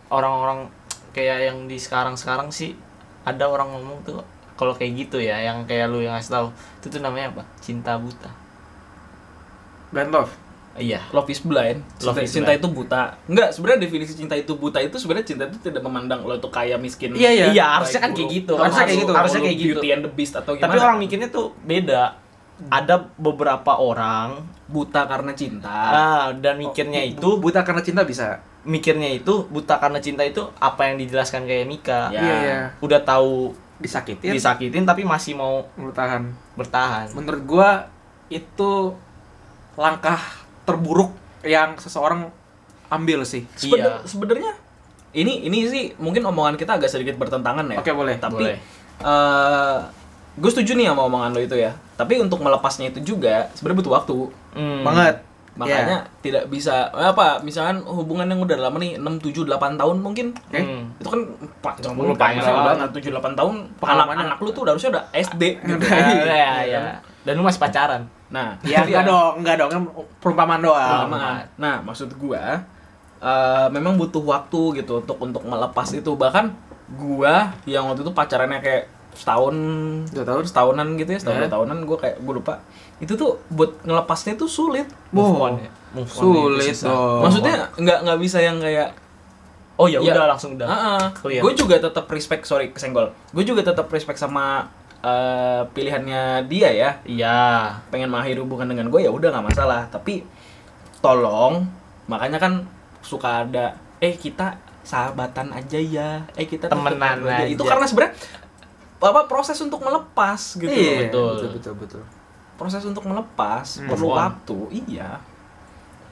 Speaker 3: orang-orang kayak yang di sekarang-sekarang sih ada orang ngomong tuh kalau kayak gitu ya, yang kayak lu yang ngasih tahu, itu tuh namanya apa? Cinta buta.
Speaker 2: blind love
Speaker 3: Iya.
Speaker 1: Love is blind. Cinta,
Speaker 3: Love is
Speaker 1: cinta
Speaker 3: blind.
Speaker 1: itu buta. Enggak, sebenarnya definisi cinta itu buta itu sebenarnya cinta itu tidak memandang lo itu kaya miskin.
Speaker 2: Iya, iya.
Speaker 3: Iya, harusnya kan kayak gitu.
Speaker 2: Harusnya kayak gitu.
Speaker 3: Harusnya kayak gitu.
Speaker 1: Beauty and the Beast atau gimana?
Speaker 3: Tapi orang mikirnya tuh beda. Ada beberapa orang
Speaker 1: buta karena cinta.
Speaker 3: ah, dan mikirnya
Speaker 2: Bu-
Speaker 3: itu
Speaker 2: bu- buta karena cinta bisa
Speaker 3: mikirnya itu buta karena cinta itu apa yang dijelaskan kayak Mika.
Speaker 1: Ya.
Speaker 2: iya iya
Speaker 3: Udah tahu
Speaker 2: disakitin
Speaker 3: disakitin tapi masih mau
Speaker 2: bertahan
Speaker 3: bertahan.
Speaker 2: menurut gua itu langkah terburuk yang seseorang ambil sih
Speaker 1: Sebeder-
Speaker 3: Iya.
Speaker 1: Sebenarnya ini ini sih mungkin omongan kita agak sedikit bertentangan ya.
Speaker 2: oke boleh
Speaker 1: Tapi
Speaker 3: Boleh.
Speaker 1: eh gue setuju nih sama omongan lo itu ya. Tapi untuk melepasnya itu juga sebenarnya butuh waktu.
Speaker 3: Hmm.
Speaker 2: banget
Speaker 1: makanya tidak bisa apa misalkan hubungan yang udah lama nih 6 7 8 tahun mungkin
Speaker 2: Oke.
Speaker 3: Hmm.
Speaker 1: itu kan panjang
Speaker 3: Lu
Speaker 1: banget
Speaker 3: panjang
Speaker 1: kan,
Speaker 3: banget.
Speaker 1: 7 8 tahun
Speaker 2: Pengalamannya-
Speaker 1: anak-anak lu tuh udah harusnya udah SD gitu.
Speaker 3: Iya, iya. Dan lu masih pacaran.
Speaker 1: Nah,
Speaker 2: Ya enggak dong, enggak dong, kan perumpamaan doang.
Speaker 1: Pengalaman. Nah, maksud gua eh, memang butuh waktu gitu untuk untuk melepas itu bahkan gua yang waktu itu pacarannya kayak setahun
Speaker 2: Dua tahun?
Speaker 1: setahunan gitu ya setahun
Speaker 2: Ya.
Speaker 1: dua tahunan gua kayak gua lupa itu tuh buat ngelepasnya tuh sulit
Speaker 3: Move
Speaker 2: Wow.
Speaker 3: on ya. Move on
Speaker 2: Sulit
Speaker 3: itu
Speaker 2: dong.
Speaker 1: maksudnya nggak nggak bisa yang kayak
Speaker 3: Oh ya
Speaker 1: Ya.
Speaker 3: udah langsung udah. Clear.
Speaker 1: gue juga tetap respect sorry kesenggol gue juga tetap respect sama eh, pilihannya dia ya
Speaker 3: Iya.
Speaker 1: pengen mengakhiri hubungan dengan gue ya udah nggak masalah tapi tolong makanya kan suka ada eh kita sahabatan aja ya eh kita
Speaker 3: Temenan
Speaker 1: aja. itu
Speaker 3: aja.
Speaker 1: karena sebenarnya apa proses untuk melepas gitu
Speaker 2: Iya,
Speaker 3: betul.
Speaker 2: betul betul betul.
Speaker 1: Proses untuk melepas
Speaker 2: Hmm.
Speaker 1: perlu
Speaker 3: on.
Speaker 1: waktu iya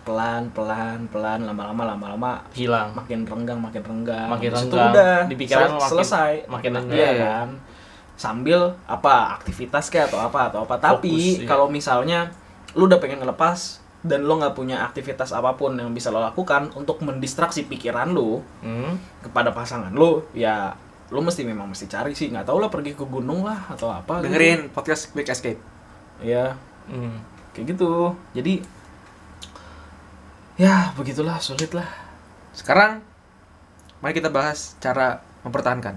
Speaker 1: pelan pelan pelan lama-lama lama-lama
Speaker 3: Hilang.
Speaker 1: makin renggang makin renggang
Speaker 3: Makin
Speaker 1: Habis itu
Speaker 3: renggang.
Speaker 1: udah
Speaker 3: Di pikiran
Speaker 1: sel-
Speaker 3: makin-
Speaker 1: selesai
Speaker 3: makin
Speaker 1: Iya
Speaker 3: renggang.
Speaker 1: kan sambil apa aktivitas kayak atau apa atau apa tapi
Speaker 3: Fokus, iya.
Speaker 1: kalau misalnya lu udah pengen ngelepas dan lo nggak punya aktivitas apa pun yang bisa lo lakukan untuk mendistraksi pikiran lu
Speaker 3: Hmm.
Speaker 1: kepada pasangan lu ya lu mesti memang mesti cari sih nggak tahu lah pergi ke gunung lah atau apa gitu.
Speaker 2: Dengerin podcast Quick Escape.
Speaker 1: Ya
Speaker 3: Hmm.
Speaker 1: kayak gitu jadi ya begitulah sulit lah
Speaker 2: Sekarang mari kita bahas cara mempertahankan.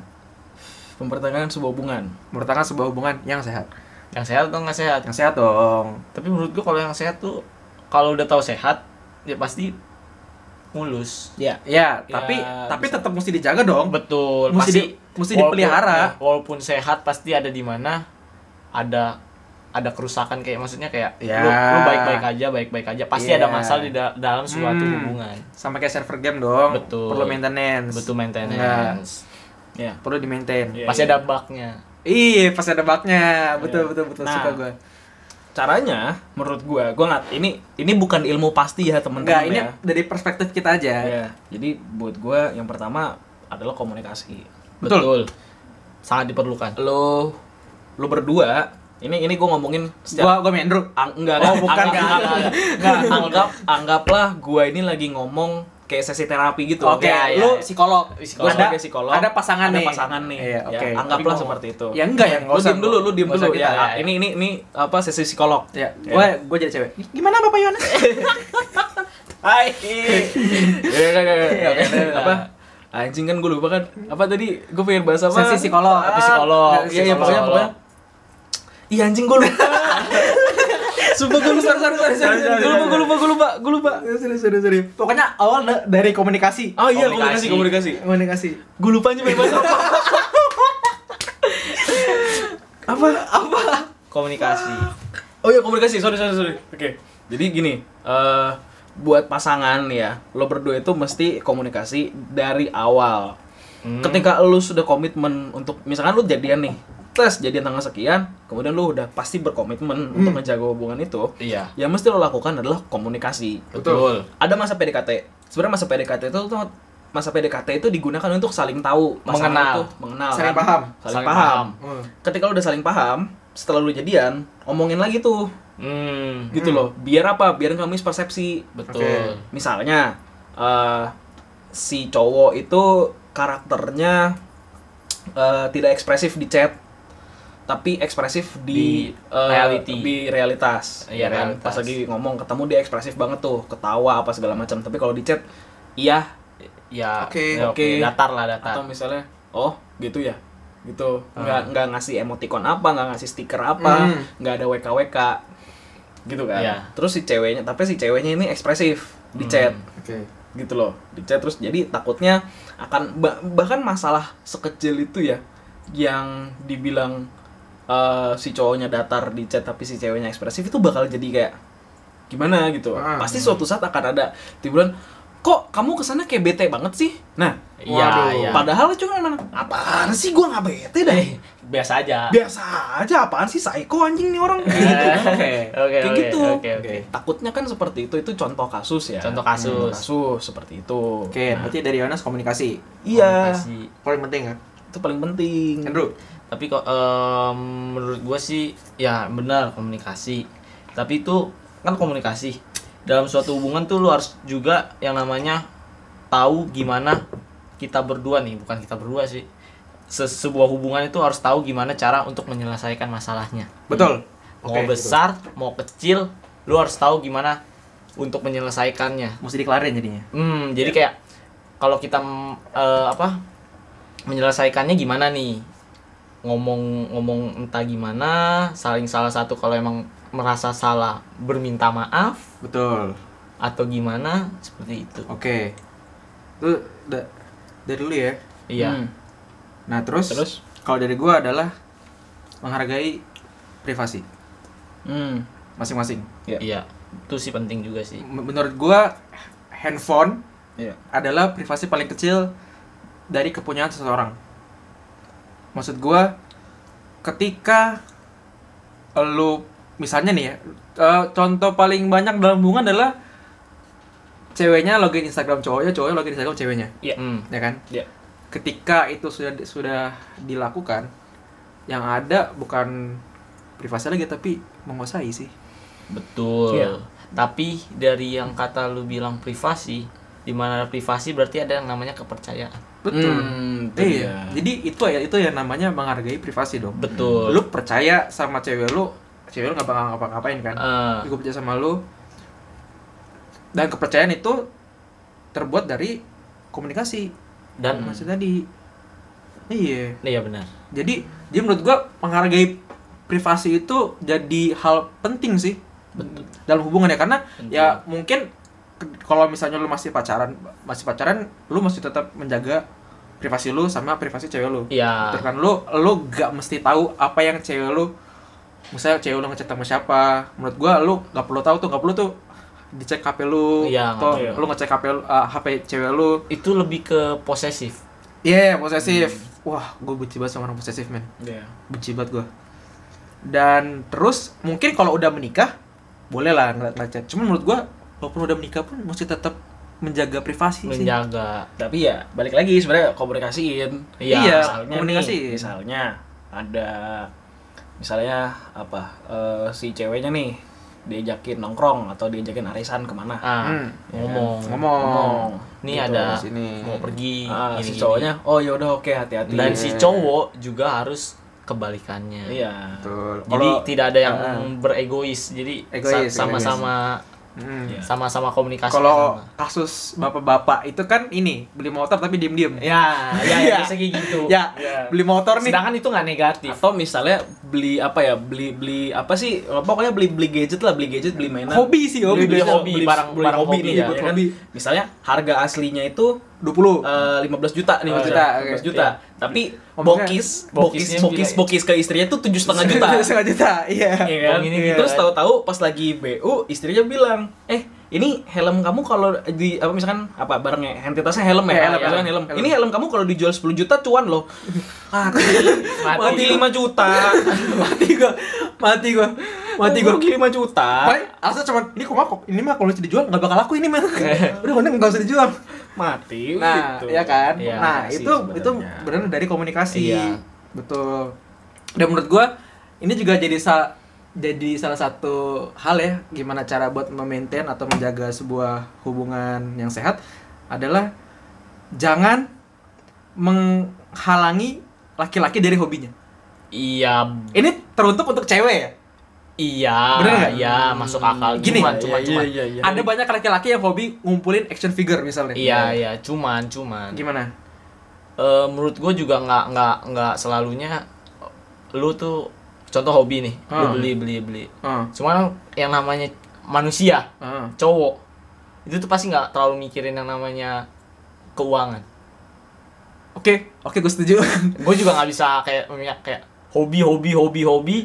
Speaker 1: mempertahankan sebuah hubungan
Speaker 2: Mempertahankan sebuah hubungan yang sehat.
Speaker 3: Yang sehat atau nggak sehat?
Speaker 2: Yang sehat dong.
Speaker 3: Tapi menurut gua kalau yang sehat tuh kalau udah tahu sehat ya pasti mulus.
Speaker 1: ya
Speaker 2: Ya,
Speaker 1: Ya,
Speaker 2: tapi tapi
Speaker 1: bisa.
Speaker 2: tetap mesti dijaga dong.
Speaker 3: Betul.
Speaker 2: Mesti
Speaker 3: pasti
Speaker 2: di- mesti
Speaker 3: walaupun-
Speaker 2: dipelihara.
Speaker 3: ya, walaupun sehat pasti ada di mana ada ada kerusakan kayak maksudnya kayak
Speaker 2: Ya.
Speaker 3: lu, lu baik-baik aja, baik-baik aja. Pasti
Speaker 2: Iya.
Speaker 3: ada masalah di da- dalam suatu
Speaker 2: Hmm.
Speaker 3: hubungan.
Speaker 2: Sama kayak server game dong.
Speaker 3: Betul.
Speaker 2: Perlu maintenance.
Speaker 3: Betul maintenance.
Speaker 1: ya
Speaker 2: Perlu di maintain.
Speaker 1: Iya,
Speaker 3: Pasti
Speaker 1: iya.
Speaker 3: ada bugnya.
Speaker 2: Iya, pasti ada bugnya. Betul,
Speaker 1: Iya.
Speaker 2: betul, betul.
Speaker 1: Nah,
Speaker 2: Suka gue.
Speaker 1: caranya menurut gua gua nggak ini ini bukan ilmu pasti ya teman-teman
Speaker 2: ini
Speaker 1: ya.
Speaker 2: dari perspektif kita aja.
Speaker 1: Ya, jadi buat gua yang pertama adalah komunikasi
Speaker 2: Betul.
Speaker 3: Sangat diperlukan.
Speaker 1: lo lo berdua ini ini gua ngomongin secara
Speaker 2: gua Mendro.
Speaker 1: ang, enggak
Speaker 2: Oh,
Speaker 1: enggak,
Speaker 2: bukan,
Speaker 1: anggap,
Speaker 2: enggak.
Speaker 1: enggak, enggak, anggap anggaplah gua ini lagi ngomong kayak sesi terapi gitu
Speaker 2: Oke,
Speaker 3: Ya, ya,
Speaker 2: lu
Speaker 3: ya.
Speaker 2: psikolog.
Speaker 1: Gua
Speaker 2: Ada
Speaker 1: psikolog
Speaker 2: ada pasangan
Speaker 1: ada
Speaker 2: nih.
Speaker 1: pasangan nih
Speaker 2: Iya,
Speaker 1: ya,
Speaker 2: oke.
Speaker 1: anggaplah
Speaker 3: Tapi
Speaker 1: seperti itu
Speaker 2: Ya enggak ya, enggak
Speaker 1: lu
Speaker 2: usah.
Speaker 1: diem dulu lu diem dulu ya,
Speaker 3: ya.
Speaker 1: ini ini ini apa sesi psikolog
Speaker 2: Ya,
Speaker 1: Ya.
Speaker 2: gua gua jadi cewek. Gimana Bapak Yohanes?
Speaker 1: Hai. Ya, ya, ya, ya, ya. apa? Anjing kan gue lupa kan. Apa tadi? Gue pengen bahas apa?
Speaker 2: Sesi psikolog.
Speaker 1: Ah,
Speaker 3: psikolog.
Speaker 1: Iya, iya, pokoknya,
Speaker 3: Psikolog.
Speaker 1: pokoknya. Iya anjing gue lupa. Sumpah gue lupa.
Speaker 2: Sorry, sorry, sorry, sorry,
Speaker 1: Gue lupa, gue lupa, gue lupa, gue lupa.
Speaker 2: Sorry, sorry, sorry. Pokoknya awal da- dari komunikasi.
Speaker 1: Oh iya,
Speaker 3: Komunikasi.
Speaker 1: komunikasi, komunikasi. Gue lupa aja pengen bahas apa. apa? Apa?
Speaker 3: Komunikasi.
Speaker 1: Oh iya komunikasi, sorry sorry sorry. Oke. Jadi gini, eh buat pasangan ya, lo berdua itu mesti komunikasi dari awal.
Speaker 3: Hmm.
Speaker 1: Ketika lu sudah komitmen untuk misalkan lu jadian nih, tes jadian tanggal sekian, kemudian lu udah pasti berkomitmen untuk menjaga hubungan itu.
Speaker 3: Iya.
Speaker 1: Yang mesti lo lakukan adalah komunikasi.
Speaker 3: Betul.
Speaker 1: Ada masa PDKT. Sebenarnya masa PDKT itu tuh masa PDKT itu digunakan untuk saling tahu,
Speaker 3: Mengenal.
Speaker 1: itu mengenal,
Speaker 2: Saling
Speaker 1: kan?
Speaker 2: paham.
Speaker 1: saling,
Speaker 3: Saling
Speaker 1: paham.
Speaker 3: paham.
Speaker 2: Hmm.
Speaker 1: Ketika lu udah saling paham, setelah lu jadian, omongin lagi tuh
Speaker 3: Hmm.
Speaker 1: gitu loh biar apa biar nggak mispersepsi
Speaker 3: Betul.
Speaker 2: Oke.
Speaker 1: misalnya eh, si cowok itu karakternya eh, tidak ekspresif di chat tapi ekspresif di,
Speaker 3: Di
Speaker 1: eh,
Speaker 3: reality.
Speaker 1: di realitas
Speaker 3: Iya,
Speaker 1: ya kan
Speaker 3: realitas.
Speaker 1: pas lagi ngomong ketemu dia ekspresif banget tuh ketawa apa segala macam tapi kalau di chat iya
Speaker 3: Ya,
Speaker 2: Oke.
Speaker 3: ya, oke.
Speaker 1: Oke.
Speaker 3: Datar lah, datar.
Speaker 1: atau misalnya oh gitu ya gitu
Speaker 3: Hmm.
Speaker 1: nggak nggak ngasih emoticon apa nggak ngasih stiker apa
Speaker 2: Hmm.
Speaker 1: nggak ada wk wk gitu kan
Speaker 3: Iya.
Speaker 1: terus si ceweknya tapi si ceweknya ini ekspresif di
Speaker 3: Hmm.
Speaker 1: chat
Speaker 2: Oke.
Speaker 1: gitu loh di chat terus jadi takutnya akan ba- bahkan masalah sekecil itu ya yang dibilang eh, si cowoknya datar di chat tapi si ceweknya ekspresif itu bakal jadi kayak gimana gitu
Speaker 2: Ah.
Speaker 1: pasti suatu saat akan ada tiburan kok kamu ke sana kayak bete banget sih nah
Speaker 3: Iya, iya.
Speaker 1: Padahal cuma mana? Apaan sih gua nggak bete deh.
Speaker 3: Eh, biasa aja.
Speaker 1: Biasa aja apaan sih psycho anjing nih orang gitu.
Speaker 2: Oke.
Speaker 3: Oke,
Speaker 1: Kayak
Speaker 3: oke,
Speaker 1: gitu.
Speaker 3: Oke, oke.
Speaker 1: Takutnya kan seperti itu itu contoh kasus ya.
Speaker 3: Contoh kasus.
Speaker 1: Contoh kasus seperti itu.
Speaker 2: Oke, berarti dari Yohanes komunikasi.
Speaker 1: Iya,
Speaker 3: Komunikasi.
Speaker 2: Paling penting kan?
Speaker 1: itu paling penting.
Speaker 2: Andrew.
Speaker 3: Tapi kok em, menurut gua sih ya benar komunikasi. Tapi itu kan komunikasi. dalam suatu hubungan tuh lu harus juga yang namanya tahu gimana kita berdua nih bukan kita berdua sih Se- sebuah hubungan itu harus tahu gimana cara untuk menyelesaikan masalahnya
Speaker 2: Betul.
Speaker 3: mau
Speaker 2: Oke,
Speaker 3: besar mau kecil lu harus tahu gimana untuk menyelesaikannya
Speaker 2: Mesti dikelarin jadinya.
Speaker 3: Hmm, jadi kayak kalau kita eh, apa menyelesaikannya gimana nih? Ngomong-ngomong entah gimana, saling salah satu kalau emang merasa salah berminta maaf
Speaker 2: Betul.
Speaker 3: atau gimana seperti itu.
Speaker 2: Oke. Itu da- dari dulu ya.
Speaker 3: Iya.
Speaker 1: Hmm.
Speaker 2: Nah, terus,
Speaker 1: Terus?
Speaker 2: kalau dari gua adalah menghargai privasi
Speaker 1: Hmm.
Speaker 2: masing-masing.
Speaker 1: Iya.
Speaker 3: Iya. Itu sih penting juga sih.
Speaker 2: Menurut gua handphone
Speaker 1: Iya.
Speaker 2: adalah privasi paling kecil dari kepunyaan seseorang. Maksud gua ketika lu misalnya nih ya, eh, contoh paling banyak dalam hubungan adalah ceweknya login Instagram cowoknya, cowoknya login Instagram ceweknya,
Speaker 1: Iya.
Speaker 3: Hmm.
Speaker 2: ya kan?
Speaker 1: Iya.
Speaker 2: Ketika itu sudah sudah dilakukan, yang ada bukan privasi lagi tapi menguasai sih.
Speaker 3: Betul.
Speaker 1: Iya.
Speaker 3: Tapi dari yang kata lu bilang privasi, di mana privasi berarti ada yang namanya kepercayaan.
Speaker 2: Betul.
Speaker 1: Hmm, itu
Speaker 2: iya.
Speaker 1: dia.
Speaker 2: Jadi itu ya itu yang namanya menghargai privasi dong.
Speaker 3: Betul.
Speaker 2: Lu percaya sama cewek lu, cewek lu nggak bakal ngapa-ngapain kan?
Speaker 3: Eh,
Speaker 2: gue percaya sama lu dan kepercayaan itu terbuat dari komunikasi
Speaker 3: dan
Speaker 2: masih tadi iya
Speaker 3: iya benar.
Speaker 2: jadi jadi menurut gua menghargai privasi itu jadi hal penting sih
Speaker 3: Betul.
Speaker 2: dalam hubungan ya karena
Speaker 3: Penting.
Speaker 2: ya mungkin kalau misalnya lu masih pacaran masih pacaran lu masih tetap menjaga privasi lu sama privasi cewek lu.
Speaker 3: Iya.
Speaker 2: Betul kan? Lu lu gak mesti tahu apa yang cewek lu misalnya cewek lu ngechat sama siapa. Menurut gua lu gak perlu tahu tuh gak perlu tuh dicek HP lu
Speaker 3: Iya,
Speaker 2: atau
Speaker 1: nggak
Speaker 2: lu ngecek HP lu, ah, HP cewek lu.
Speaker 3: Itu lebih ke posesif.
Speaker 2: iya posesif. Wah gue benci banget sama orang posesif men.
Speaker 1: Iya.
Speaker 2: benci banget gua. Dan terus mungkin kalau udah menikah boleh lah ngeliat chat cuman menurut gua walaupun udah menikah pun mesti tetap menjaga privasi sih
Speaker 3: menjaga
Speaker 1: Tapi ya balik lagi sebenarnya komunikasiin.
Speaker 3: Iya,
Speaker 1: misalnya
Speaker 2: komunikasi.
Speaker 1: nih, misalnya ada misalnya apa eh, si ceweknya nih diajakin nongkrong atau diajakin arisan ke mana.
Speaker 3: ah,
Speaker 2: Hmm,
Speaker 1: ya kan?
Speaker 3: ngomong nih
Speaker 2: Gitu,
Speaker 3: ada
Speaker 2: sini.
Speaker 3: mau pergi
Speaker 1: Ah,
Speaker 3: gini,
Speaker 1: si
Speaker 3: gini.
Speaker 1: cowoknya, oh ya udah oke hati-hati.
Speaker 3: dan
Speaker 2: Iya.
Speaker 3: si cowok juga harus kebalikannya
Speaker 1: Iya.
Speaker 2: Betul.
Speaker 3: jadi
Speaker 2: Kalau-
Speaker 3: tidak ada yang
Speaker 2: Ah.
Speaker 3: beregois jadi
Speaker 2: Egois,
Speaker 3: sama-sama
Speaker 2: Hmm.
Speaker 1: Iya.
Speaker 3: sama-sama komunikasi
Speaker 2: Kalau kasus bapak-bapak itu kan ini beli motor tapi diem-diem.
Speaker 3: ya ya, ya biasa kayak gitu
Speaker 2: Ya,
Speaker 1: Iya.
Speaker 2: beli motor nih.
Speaker 3: sedangkan itu nggak negatif
Speaker 1: Atau misalnya beli apa ya? Beli beli apa sih? Pokoknya beli beli gadget lah, beli gadget, beli mainan.
Speaker 2: Hobi sih, hobi.
Speaker 3: Beli
Speaker 1: Biasa
Speaker 3: hobi, barang-
Speaker 1: beli
Speaker 3: barang
Speaker 1: hobi
Speaker 3: hobi
Speaker 1: nih
Speaker 3: ya,
Speaker 1: ya,
Speaker 2: ya
Speaker 1: kan?
Speaker 2: hobi.
Speaker 1: Misalnya harga aslinya itu
Speaker 2: 20.
Speaker 1: eh, 15 juta nih
Speaker 2: Oh,
Speaker 1: maksudnya.
Speaker 2: juta,
Speaker 1: 15
Speaker 2: oke.
Speaker 1: juta.
Speaker 3: Iya.
Speaker 1: Tapi
Speaker 2: Oh,
Speaker 1: bokis, bokis, bokis, bokis ke istrinya tuh tujuh setengah juta.
Speaker 2: Setengah juta, iya.
Speaker 1: Iya kan?
Speaker 3: Oh, gini,
Speaker 2: Iya.
Speaker 1: Terus tahu-tahu pas lagi BU istrinya bilang, "Eh, ini helm kamu kalau di apa misalkan apa barangnya entitasnya helm ya,
Speaker 2: Eh, helm,
Speaker 1: misalkan
Speaker 2: helm,
Speaker 1: helm.
Speaker 2: helm.
Speaker 1: Ini helm kamu kalau dijual 10 juta cuan loh." Mati.
Speaker 3: Mati.
Speaker 1: Mati 5 juta.
Speaker 2: mati gua. Mati gua. Mati gua.
Speaker 1: Rugi 5 juta.
Speaker 2: Paling alasan cuma ini kok kok ini mah kalau dijual nggak bakal laku ini mah. Udah mending nggak usah dijual.
Speaker 1: Mati
Speaker 2: Nah,
Speaker 1: gitu.
Speaker 2: ya kan?
Speaker 3: Iya,
Speaker 2: nah, itu
Speaker 1: sebenarnya.
Speaker 2: itu benar dari komunikasi.
Speaker 3: Iya.
Speaker 2: Betul. Dan menurut gua ini juga jadi sa jadi salah satu hal ya gimana cara buat memaintain atau menjaga sebuah hubungan yang sehat adalah jangan menghalangi laki-laki dari hobinya.
Speaker 3: iya
Speaker 2: Ini teruntuk untuk cewek ya.
Speaker 3: iya
Speaker 2: Bener nggak?
Speaker 3: iya masuk akal
Speaker 2: Gini,
Speaker 3: cuman
Speaker 1: Iya,
Speaker 3: cuman
Speaker 1: iya,
Speaker 3: cuman
Speaker 1: iya, iya.
Speaker 2: Ada banyak laki-laki yang hobi ngumpulin action figure misalnya.
Speaker 3: iya iya cuman cuman
Speaker 2: Gimana?
Speaker 3: Eh, menurut gue juga nggak nggak nggak selalunya lu tuh contoh hobi nih lu
Speaker 2: Hmm.
Speaker 3: beli beli beli
Speaker 2: Ah,
Speaker 3: cuman yang namanya manusia
Speaker 2: ah.
Speaker 3: cowok itu tuh pasti nggak terlalu mikirin yang namanya keuangan
Speaker 2: Oke, oke gue setuju.
Speaker 3: gue juga nggak bisa kayak kayak kayak hobi hobi hobi hobi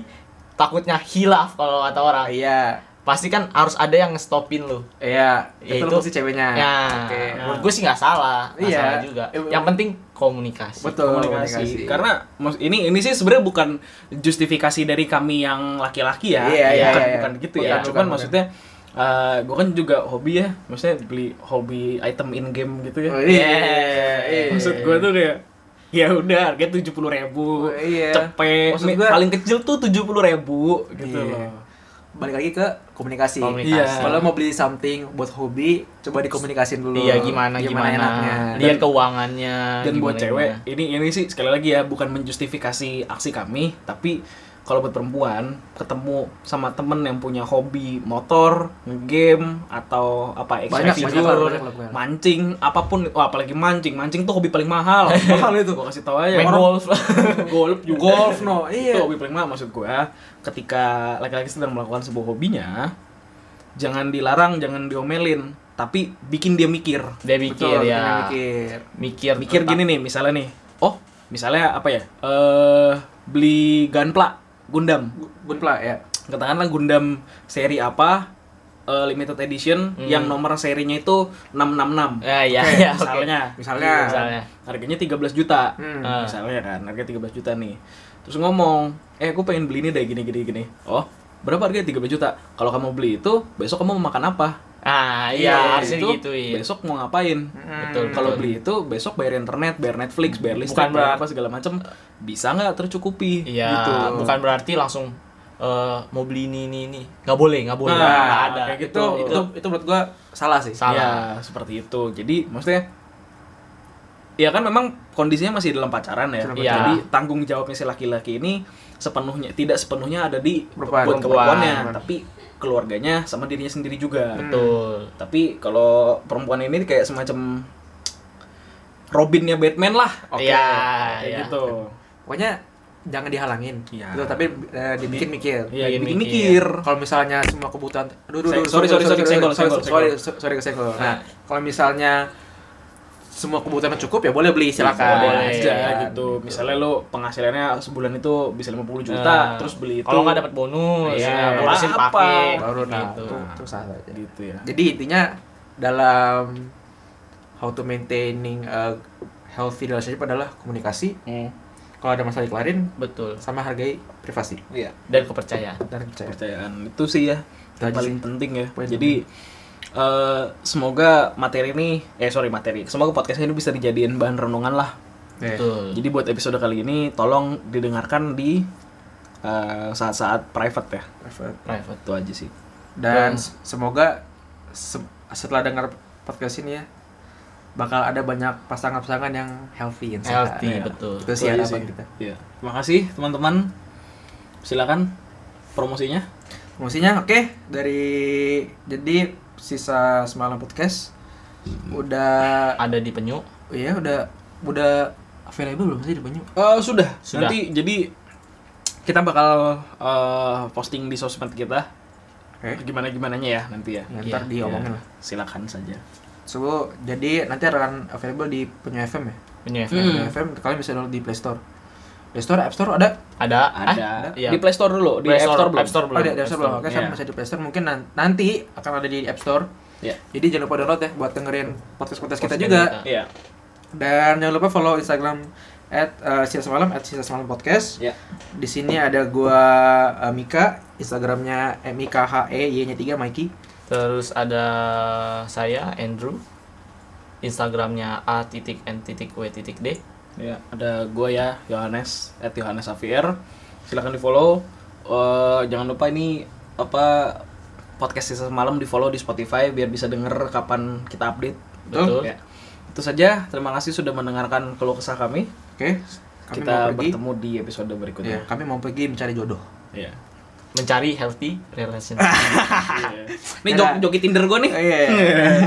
Speaker 3: takutnya hilaf kalau kata orang
Speaker 2: Iya.
Speaker 3: Pasti kan harus ada yang ngestopin lu
Speaker 2: Iya,
Speaker 3: Ya,
Speaker 2: itu,
Speaker 3: itu-
Speaker 2: pasti ceweknya.
Speaker 3: ya
Speaker 2: Oke.
Speaker 3: menurut gue sih nggak salah nggak
Speaker 2: Iya.
Speaker 3: salah juga
Speaker 2: Eh,
Speaker 3: yang penting komunikasi
Speaker 2: Betul,
Speaker 1: komunikasi. Karena mus- ini ini sih sebenarnya bukan justifikasi dari kami yang laki-laki ya.
Speaker 2: Iya, iya,
Speaker 1: bukan,
Speaker 2: iya, iya.
Speaker 1: bukan gitu
Speaker 2: Bukan,
Speaker 1: ya.
Speaker 2: bukan,
Speaker 1: Cuman
Speaker 2: bukan.
Speaker 1: maksudnya gue kan juga hobi ya, maksudnya beli hobi item in game gitu ya.
Speaker 2: Oh, iya, iya.
Speaker 1: Maksud gue tuh kayak ya udah harganya tujuh puluh ribu,
Speaker 2: Oh, iya.
Speaker 1: cepet,
Speaker 2: gua-
Speaker 1: paling kecil tuh tujuh puluh ribu gitu
Speaker 2: Iya.
Speaker 1: loh.
Speaker 2: Balik lagi ke komunikasi.
Speaker 3: Komunikasi.
Speaker 1: Iya.
Speaker 2: Kalau mau beli something buat hobi, coba dikomunikasin dulu.
Speaker 3: Iya gimana gimana,
Speaker 2: enaknya.
Speaker 3: lihat keuangannya
Speaker 1: dan buat
Speaker 3: gimana,
Speaker 1: cewek
Speaker 3: gimana.
Speaker 1: ini ini sih sekali lagi ya bukan menjustifikasi aksi kami tapi kalau buat perempuan ketemu sama temen yang punya hobi motor game atau apa
Speaker 2: Banyak,
Speaker 1: figure
Speaker 2: banyak, banyak, banyak.
Speaker 1: mancing apa pun wah apalagi mancing. Mancing tuh hobi paling mahal. Mahal itu gua kasih tahu aja.
Speaker 3: Main golf
Speaker 1: golf juga.
Speaker 2: Golf, no, iya.
Speaker 1: itu hobi paling mahal maksud gua. Ketika laki-laki sedang melakukan sebuah hobinya jangan dilarang jangan diomelin. Tapi bikin dia mikir.
Speaker 3: Dia mikir
Speaker 2: Betul,
Speaker 3: ya.
Speaker 2: mikir.
Speaker 3: mikir
Speaker 1: mikir gini nih misalnya nih. Oh misalnya apa ya? Eh beli gunpla Gundam
Speaker 2: Gunpla ya.
Speaker 1: katakanlah Gundam seri apa eh, limited edition
Speaker 3: Hmm.
Speaker 1: yang nomor serinya itu 666
Speaker 3: ya ya
Speaker 2: Oke,
Speaker 3: ya
Speaker 1: misalnya
Speaker 2: Misalnya.
Speaker 3: misalnya
Speaker 1: harganya 13 juta
Speaker 2: Hmm.
Speaker 3: Ah.
Speaker 1: misalnya kan harga 13 juta nih terus ngomong eh aku pengen beli ini deh gini gini gini oh berapa harganya 13 juta kalau kamu beli itu besok kamu mau makan apa
Speaker 3: ah
Speaker 1: Iya,
Speaker 3: iya harusnya
Speaker 1: itu besok mau ngapain
Speaker 2: Hmm.
Speaker 3: Betul,
Speaker 1: kalau beli itu besok bayar internet bayar Netflix bayar listrik
Speaker 3: Bukan
Speaker 1: bayar apa segala macam bisa nggak tercukupi
Speaker 3: iya
Speaker 1: gitu
Speaker 3: bukan berarti langsung eh, mau beli ini ini ini nggak boleh nggak boleh
Speaker 1: Nah,
Speaker 3: nggak ada
Speaker 1: kayak
Speaker 2: Itu
Speaker 1: gitu.
Speaker 2: itu itu menurut gua salah sih.
Speaker 3: Salah.
Speaker 1: Ya, seperti itu. Jadi maksudnya ya kan memang kondisinya masih dalam pacaran ya.
Speaker 3: Iya.
Speaker 1: Jadi tanggung jawabnya si laki-laki ini sepenuhnya tidak sepenuhnya ada di
Speaker 2: Perempuan.
Speaker 1: buat
Speaker 3: Perempuan.
Speaker 1: perempuannya, tapi keluarganya sama dirinya sendiri juga.
Speaker 3: betul
Speaker 1: Tapi kalau perempuan ini kayak semacam Robinnya Batman lah.
Speaker 2: Oke.
Speaker 3: Iya,
Speaker 1: Kayak
Speaker 3: iya.
Speaker 1: gitu.
Speaker 2: Pokoknya jangan dihalangin.
Speaker 1: Iya.
Speaker 2: Gitu, tapi eh, dibikin mikir.
Speaker 1: Iya,
Speaker 3: Bikin
Speaker 1: bikin
Speaker 3: mikir.
Speaker 1: mikir.
Speaker 2: Kalau misalnya semua kebutuhan, aduh, aduh, aduh,
Speaker 1: sorry, sorry, sorry, kesenggol,
Speaker 2: sorry,
Speaker 1: kesenggol,
Speaker 2: sorry,
Speaker 1: kesenggol.
Speaker 2: sorry, kesenggol.
Speaker 3: Nah.
Speaker 2: Nah, kalau misalnya semua kebutuhan cukup ya boleh beli silakan.
Speaker 3: Boleh.
Speaker 1: aja
Speaker 2: Kan,
Speaker 1: gitu. Misalnya lo penghasilannya sebulan itu bisa 50 juta,
Speaker 3: Nah,
Speaker 1: terus beli itu.
Speaker 3: kalau nggak dapat bonus
Speaker 1: Iya,
Speaker 3: ya bonusin
Speaker 1: apa?
Speaker 3: pakai
Speaker 2: Baru nah,
Speaker 3: gitu
Speaker 2: itu, itu sah saja.
Speaker 1: gitu ya.
Speaker 2: Jadi intinya dalam how to maintaining a healthy relationship adalah komunikasi.
Speaker 1: Hmm.
Speaker 2: Kalau ada masalah dikelarin
Speaker 3: betul
Speaker 2: sama hargai privasi
Speaker 1: Iya.
Speaker 3: dan kepercayaan
Speaker 2: dan percaya.
Speaker 1: Kepercayaan itu sih ya
Speaker 2: Itu aja
Speaker 1: paling
Speaker 2: sih.
Speaker 1: penting ya.
Speaker 2: Poin
Speaker 1: Jadi eh, semoga materi ini eh sorry materi. Semoga podcast ini bisa dijadiin bahan renungan lah.
Speaker 2: Eh,
Speaker 3: betul
Speaker 1: Jadi buat episode kali ini tolong didengarkan di eh, saat-saat private ya.
Speaker 2: private.
Speaker 3: private
Speaker 1: Itu aja sih.
Speaker 2: Dan s- semoga se- setelah dengar podcast ini ya bakal ada banyak pasangan-pasangan yang healthy yang sehat.
Speaker 3: healthy
Speaker 1: Iya.
Speaker 3: betul
Speaker 2: Itu sih harapan kita.
Speaker 1: Iya. Terima kasih teman-teman. Silakan promosinya.
Speaker 2: Promosinya oke dari jadi sisa semalam podcast udah
Speaker 3: ada di penyu
Speaker 2: iya udah udah available belum sih di Banyu?
Speaker 1: Eh, sudah.
Speaker 3: Sudah.
Speaker 1: Nanti jadi kita bakal eh, posting di sosmed kita.
Speaker 2: Oke.
Speaker 1: Gimana gimananya ya nanti ya.
Speaker 2: Ya, ntar
Speaker 3: Iya,
Speaker 2: diomongin
Speaker 1: Ya,
Speaker 2: lah.
Speaker 1: Silakan saja.
Speaker 2: So, jadi nanti akan available di Penyu FM ya.
Speaker 3: penyu FM
Speaker 1: Hmm.
Speaker 2: Penyu FM kalian bisa download di Play Store. Play Store, App Store ada?
Speaker 3: ada
Speaker 1: Ada.
Speaker 3: Iya.
Speaker 1: Di Play Store dulu, di
Speaker 3: Play
Speaker 1: App Store belum.
Speaker 3: App Store
Speaker 2: Oh,
Speaker 3: belum
Speaker 2: ada di App Store belum. Oke,
Speaker 1: Iya.
Speaker 2: bisa di Play Store. Mungkin nan- nanti akan ada di App Store.
Speaker 1: Iya.
Speaker 2: Jadi jangan lupa download ya buat dengerin podcast-podcast kita juga.
Speaker 1: Iya.
Speaker 2: Dan jangan lupa follow Instagram at uh, Sisa Semalam at Sisa Semalam Podcast.
Speaker 1: Iya.
Speaker 2: Di sini ada gua uh, Mika, Instagramnya M I K H E Y nya 3 Mikey.
Speaker 3: terus ada saya Andrew Instagramnya a titik n titik w titik d
Speaker 1: Ya, ada gua ya Yohanes at Yohanes Xavier. Silakan di follow. Eh, jangan lupa ini apa podcast sisa semalam di follow di Spotify biar bisa denger kapan kita update.
Speaker 3: betul
Speaker 1: Ya. Itu saja. Terima kasih sudah mendengarkan keluh kesah kami.
Speaker 2: Oke. Kami
Speaker 1: kita
Speaker 2: mau pergi.
Speaker 1: bertemu di episode
Speaker 2: Iya,
Speaker 1: berikutnya.
Speaker 2: kami mau pergi mencari jodoh.
Speaker 1: Iya.
Speaker 3: mencari healthy relation
Speaker 1: Ini jok joki Tinder gua nih.
Speaker 2: Iya.